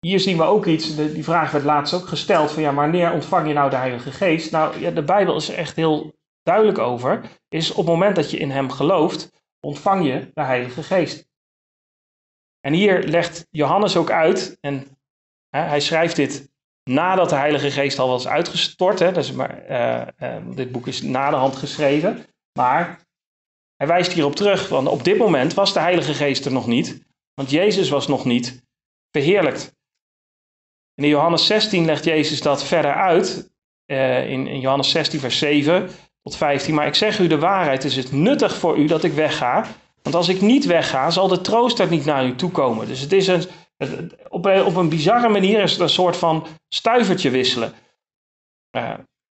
hier zien we ook iets, die vraag werd laatst ook gesteld, van ja, wanneer ontvang je nou de Heilige Geest? Nou, ja, de Bijbel is echt heel duidelijk over, is op het moment dat je in hem gelooft, ontvang je de Heilige Geest. En hier legt Johannes ook uit, en hè, hij schrijft dit nadat de Heilige Geest al was uitgestort. Hè, dus maar, uh, uh, dit boek is na de hand geschreven. Maar hij wijst hierop terug, want op dit moment was de Heilige Geest er nog niet, want Jezus was nog niet verheerlijkt. in Johannes 16 legt Jezus dat verder uit, uh, in, in Johannes 16 vers 7 tot 15. Maar ik zeg u de waarheid, is het nuttig voor u dat ik wegga. Want als ik niet wegga, zal de trooster niet naar u toe komen. Dus het is een, op, een, op een bizarre manier is het een soort van stuivertje wisselen. Uh,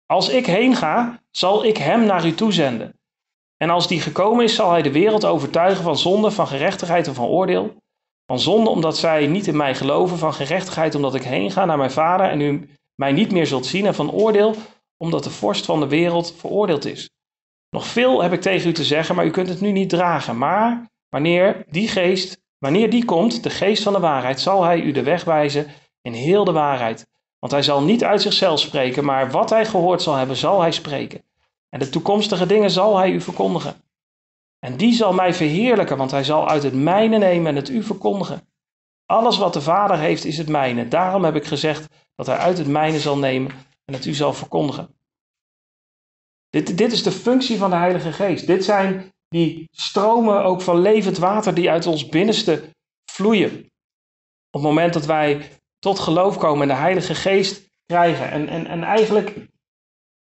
als ik heen ga, zal ik hem naar u toezenden. En als die gekomen is, zal hij de wereld overtuigen van zonde, van gerechtigheid en van oordeel. Van zonde omdat zij niet in mij geloven, van gerechtigheid omdat ik heen ga naar mijn vader en u mij niet meer zult zien. En van oordeel omdat de vorst van de wereld veroordeeld is. Nog veel heb ik tegen u te zeggen, maar u kunt het nu niet dragen. Maar wanneer die geest, wanneer die komt, de geest van de waarheid, zal hij u de weg wijzen in heel de waarheid. Want hij zal niet uit zichzelf spreken, maar wat hij gehoord zal hebben, zal hij spreken. En de toekomstige dingen zal hij u verkondigen. En die zal mij verheerlijken, want hij zal uit het mijne nemen en het u verkondigen. Alles wat de Vader heeft, is het mijne. Daarom heb ik gezegd dat hij uit het mijne zal nemen en het u zal verkondigen. Dit, dit is de functie van de Heilige Geest. Dit zijn die stromen ook van levend water die uit ons binnenste vloeien. Op het moment dat wij tot geloof komen en de Heilige Geest krijgen. En, en, en eigenlijk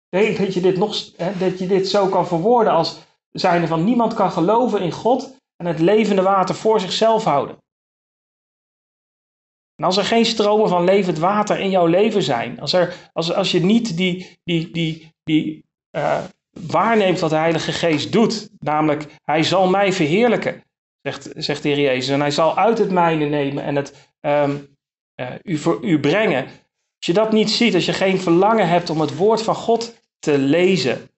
denk dat je dit nog hè, dat je dit zo kan verwoorden als zijnde van niemand kan geloven in God en het levende water voor zichzelf houden. En als er geen stromen van levend water in jouw leven zijn, als, er, als, als je niet die, die, die, die uh, waarneemt wat de Heilige Geest doet, namelijk Hij zal mij verheerlijken, zegt, zegt de Heer Jezus, en Hij zal uit het mijne nemen en het um, uh, u voor u brengen. Als je dat niet ziet, als je geen verlangen hebt om het woord van God te lezen,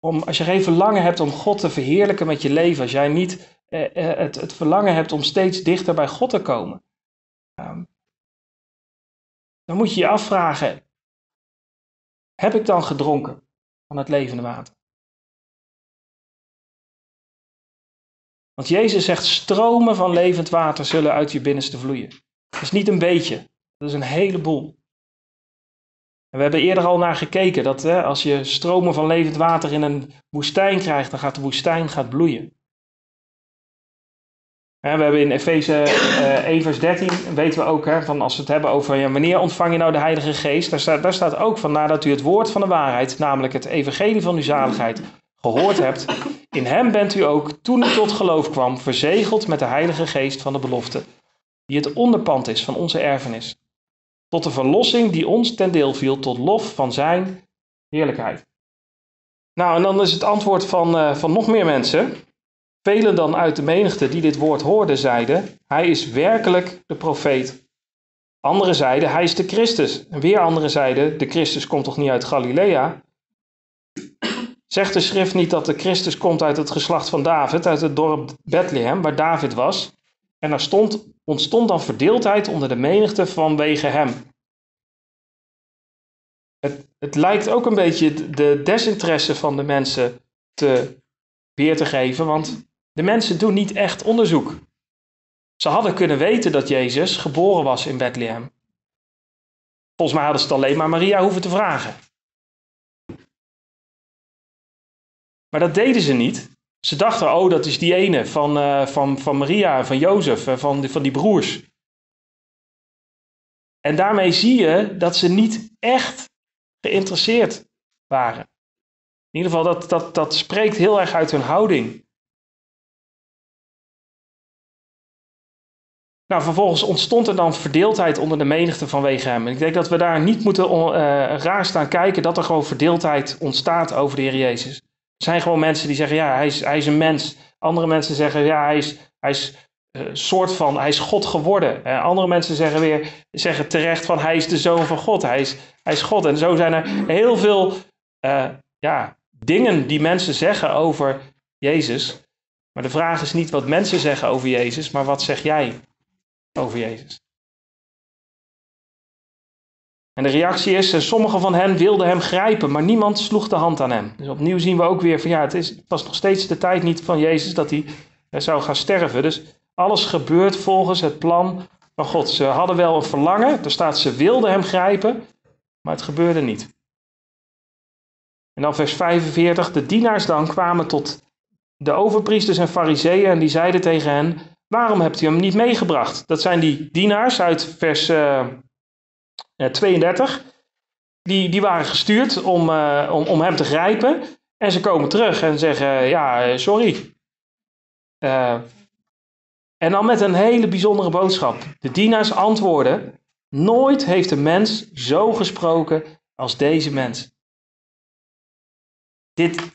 om, als je geen verlangen hebt om God te verheerlijken met je leven, als jij niet eh, eh, het, het, verlangen hebt om steeds dichter bij God te komen, um, dan moet je je afvragen: heb ik dan gedronken van het levende water? Want Jezus zegt: stromen van levend water zullen uit je binnenste vloeien. Dat is niet een beetje, dat is een heleboel. En we hebben eerder al naar gekeken dat hè, als je stromen van levend water in een woestijn krijgt, dan gaat de woestijn gaat bloeien. We hebben in Efeze 1 vers 13, weten we ook, hè, van als we het hebben over ja, wanneer ontvang je nou de Heilige Geest, daar staat, daar staat ook van nadat u het woord van de waarheid, namelijk het evangelie van uw zaligheid, gehoord hebt, in hem bent u ook, toen u tot geloof kwam, verzegeld met de Heilige Geest van de belofte, die het onderpand is van onze erfenis. Tot de verlossing die ons ten deel viel, tot lof van zijn heerlijkheid. Nou, en dan is het antwoord van, uh, van nog meer mensen. Velen dan uit de menigte die dit woord hoorden, zeiden: Hij is werkelijk de profeet. Anderen zeiden: Hij is de Christus. En weer anderen zeiden: De Christus komt toch niet uit Galilea? Zegt de schrift niet dat de Christus komt uit het geslacht van David, uit het dorp Bethlehem, waar David was? En er stond, ontstond dan verdeeldheid onder de menigte vanwege hem. Het, het lijkt ook een beetje de desinteresse van de mensen te weer te geven, want de mensen doen niet echt onderzoek. Ze hadden kunnen weten dat Jezus geboren was in Bethlehem. Volgens mij hadden ze het alleen maar Maria hoeven te vragen. Maar dat deden ze niet. Ze dachten, oh, dat is die ene van, uh, van, van Maria van Jozef, en van, van die broers. En daarmee zie je dat ze niet echt geïnteresseerd waren. In ieder geval, dat, dat, dat spreekt heel erg uit hun houding. Nou, vervolgens ontstond er dan verdeeldheid onder de menigte vanwege hem. En ik denk dat we daar niet moeten uh, raar staan kijken dat er gewoon verdeeldheid ontstaat over de Heer Jezus. Er zijn gewoon mensen die zeggen, ja, hij is, hij is een mens. Andere mensen zeggen, ja, hij is, hij is uh, soort van, hij is God geworden. En andere mensen zeggen weer, zeggen terecht van, hij is de zoon van God. Hij is, hij is God. En zo zijn er heel veel ja, dingen die mensen zeggen over Jezus. Maar de vraag is niet wat mensen zeggen over Jezus, maar wat zeg jij over Jezus? En de reactie is, eh, sommige van hen wilden hem grijpen, maar niemand sloeg de hand aan hem. Dus opnieuw zien we ook weer van ja, het, is, het was nog steeds de tijd niet van Jezus dat hij eh, zou gaan sterven. Dus alles gebeurt volgens het plan van God. Ze hadden wel een verlangen, er staat ze wilden hem grijpen, maar het gebeurde niet. En dan vers 45, de dienaars dan kwamen tot de overpriesters en fariseeën en die zeiden tegen hen, waarom hebt u hem niet meegebracht? Dat zijn die dienaars uit vers... Uh, 32. Eh, die, die waren gestuurd om, uh, om, om hem te grijpen. En ze komen terug en zeggen: Ja, eh, sorry. En dan met een hele bijzondere boodschap. De dienaars antwoorden: Nooit heeft een mens zo gesproken als deze mens. Dit,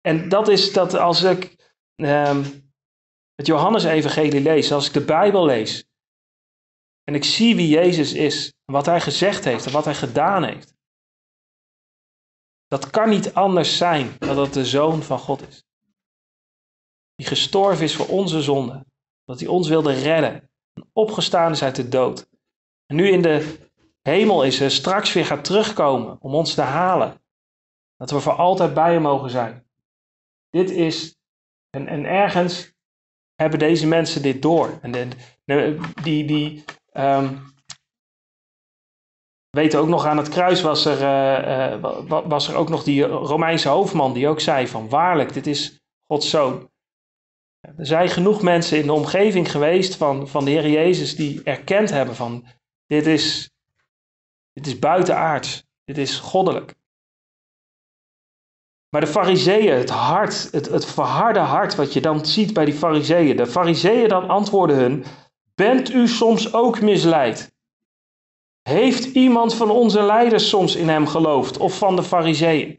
en dat is dat als ik uh, het Johannes-evangelie lees, als ik de Bijbel lees, en ik zie wie Jezus is, wat hij gezegd heeft en wat hij gedaan heeft. Dat kan niet anders zijn dan dat de Zoon van God is. Die gestorven is voor onze zonde. Dat hij ons wilde redden. En opgestaan is uit de dood. En nu in de hemel is en straks weer gaat terugkomen om ons te halen. Dat we voor altijd bij hem mogen zijn. Dit is, en, en ergens hebben deze mensen dit door. En de, die, die, Um, weten ook nog aan het kruis was er, uh, uh, was er ook nog die Romeinse hoofdman die ook zei van waarlijk, dit is Gods zoon. Er zijn genoeg mensen in de omgeving geweest van, van de Heer Jezus die erkend hebben van dit is, dit is buitenaards, dit is goddelijk. Maar de fariseeën, het hart, het, het verharde hart wat je dan ziet bij die fariseeën. De fariseeën dan antwoorden hun, Bent u soms ook misleid? Heeft iemand van onze leiders soms in hem geloofd of van de fariseeën?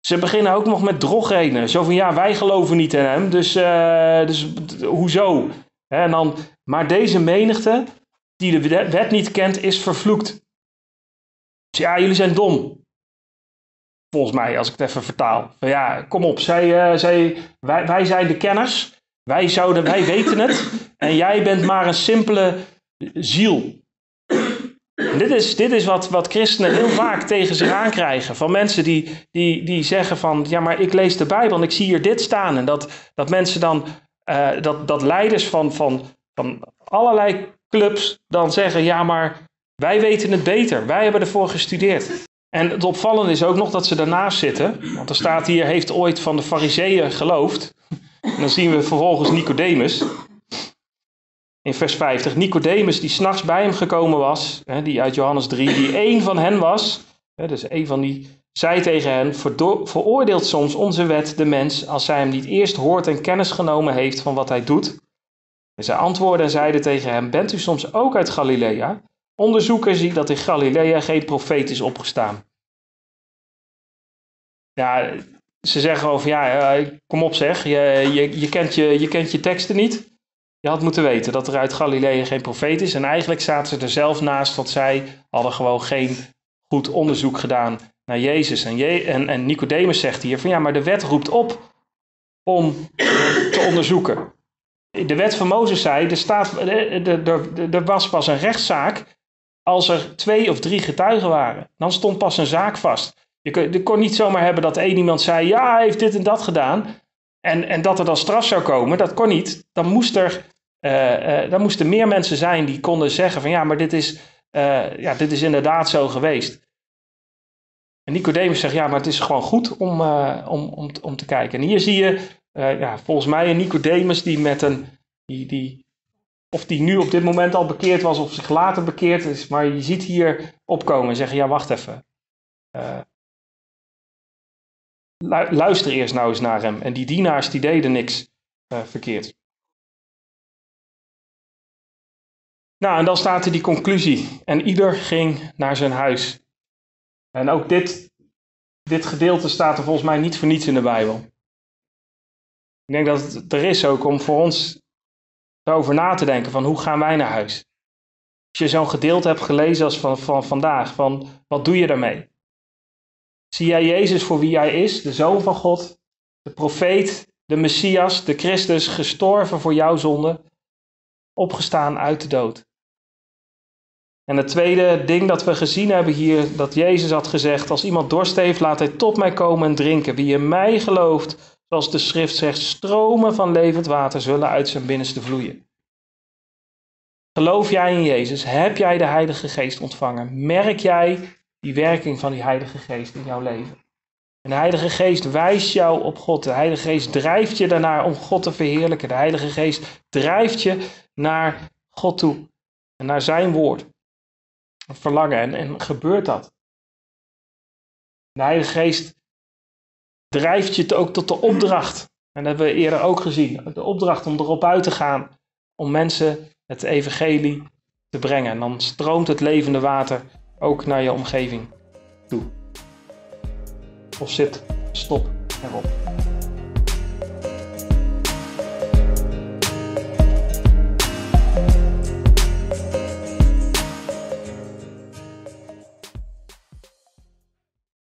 Ze beginnen ook nog met drogredenen. Zo van ja, wij geloven niet in hem, dus, uh, dus hoezo? En dan, maar deze menigte, die de wet niet kent, is vervloekt. Dus ja, jullie zijn dom. Volgens mij, als ik het even vertaal. Van ja, kom op, zij, uh, zij, wij, wij zijn de kenners. Wij, zouden, wij weten het en jij bent maar een simpele ziel. dit is, dit is wat, wat christenen heel vaak tegen zich aankrijgen. Van mensen die, die, die zeggen van, ja maar ik lees de Bijbel en ik zie hier dit staan. En dat, dat mensen dan, uh, dat, dat leiders van, van, van, allerlei clubs dan zeggen: ja, maar wij weten het beter. Wij hebben ervoor gestudeerd. En het opvallende is ook nog dat ze daarnaast zitten. Want er staat hier: heeft ooit van de Fariseeën geloofd. En dan zien we vervolgens Nicodemus. In vers 50. Nicodemus die s'nachts bij hem gekomen was. Hè, die uit Johannes 3. Die één van hen was. Hè, dus één van die. Zei tegen hen: Veroordeelt soms onze wet de mens. als zij hem niet eerst hoort en kennis genomen heeft van wat hij doet. En zij antwoordden en zeiden tegen hem: Bent u soms ook uit Galilea? Onderzoeken zie dat in Galilea geen profeet is opgestaan. Ja, ze zeggen over, ja, eh, kom op zeg, je, je, je, kent je, je kent je teksten niet. Je had moeten weten dat er uit Galilea geen profeet is. En eigenlijk zaten ze er zelf naast, want zij hadden gewoon geen goed onderzoek gedaan naar Jezus. En, Je en, en Nicodemus zegt hier van, ja, maar de wet roept op om te onderzoeken. De wet van Mozes zei, er, staat, er, er was pas een rechtszaak als er twee of drie getuigen waren. Dan stond pas een zaak vast. Je kon, niet zomaar hebben dat één iemand zei: Ja, hij heeft dit en dat gedaan. En, en dat er dan straf zou komen. Dat kon niet. Dan, moest er, uh, uh, dan moesten meer mensen zijn die konden zeggen: van ja, maar dit is, uh, ja, dit is inderdaad zo geweest. En Nicodemus zegt: Ja, maar het is gewoon goed om, om, om, om te kijken. En hier zie je ja, volgens mij een Nicodemus die met een. Die, die, of die nu op dit moment al bekeerd was of zich later bekeerd is. Maar je ziet hier opkomen en zeggen: Ja, wacht even. Uh, luister eerst nou eens naar hem. En die dienaars die deden niks uh, verkeerd. Nou, en dan staat er die conclusie. En ieder ging naar zijn huis. En ook dit, dit gedeelte staat er volgens mij niet voor niets in de Bijbel. Ik denk dat het er is ook om voor ons erover na te denken van hoe gaan wij naar huis. Als je zo'n gedeelte hebt gelezen als van, van vandaag, van wat doe je daarmee? Zie jij Jezus voor wie hij is, de Zoon van God, de profeet, de Messias, de Christus, gestorven voor jouw zonde, opgestaan uit de dood. En het tweede ding dat we gezien hebben hier, dat Jezus had gezegd, als iemand dorst heeft, laat hij tot mij komen en drinken. Wie in mij gelooft, zoals de schrift zegt, stromen van levend water zullen uit zijn binnenste vloeien. Geloof jij in Jezus? Heb jij de Heilige Geest ontvangen? Merk jij die werking van die Heilige Geest in jouw leven. En de Heilige Geest wijst jou op God. De Heilige Geest drijft je daarnaar om God te verheerlijken. De Heilige Geest drijft je naar God toe en naar Zijn woord. Verlangen. En, en gebeurt dat? De Heilige Geest drijft je ook tot de opdracht. En dat hebben we eerder ook gezien. De opdracht om erop uit te gaan. Om mensen het evangelie te brengen. En dan stroomt het levende water ook naar je omgeving toe. Of zit, stop erop.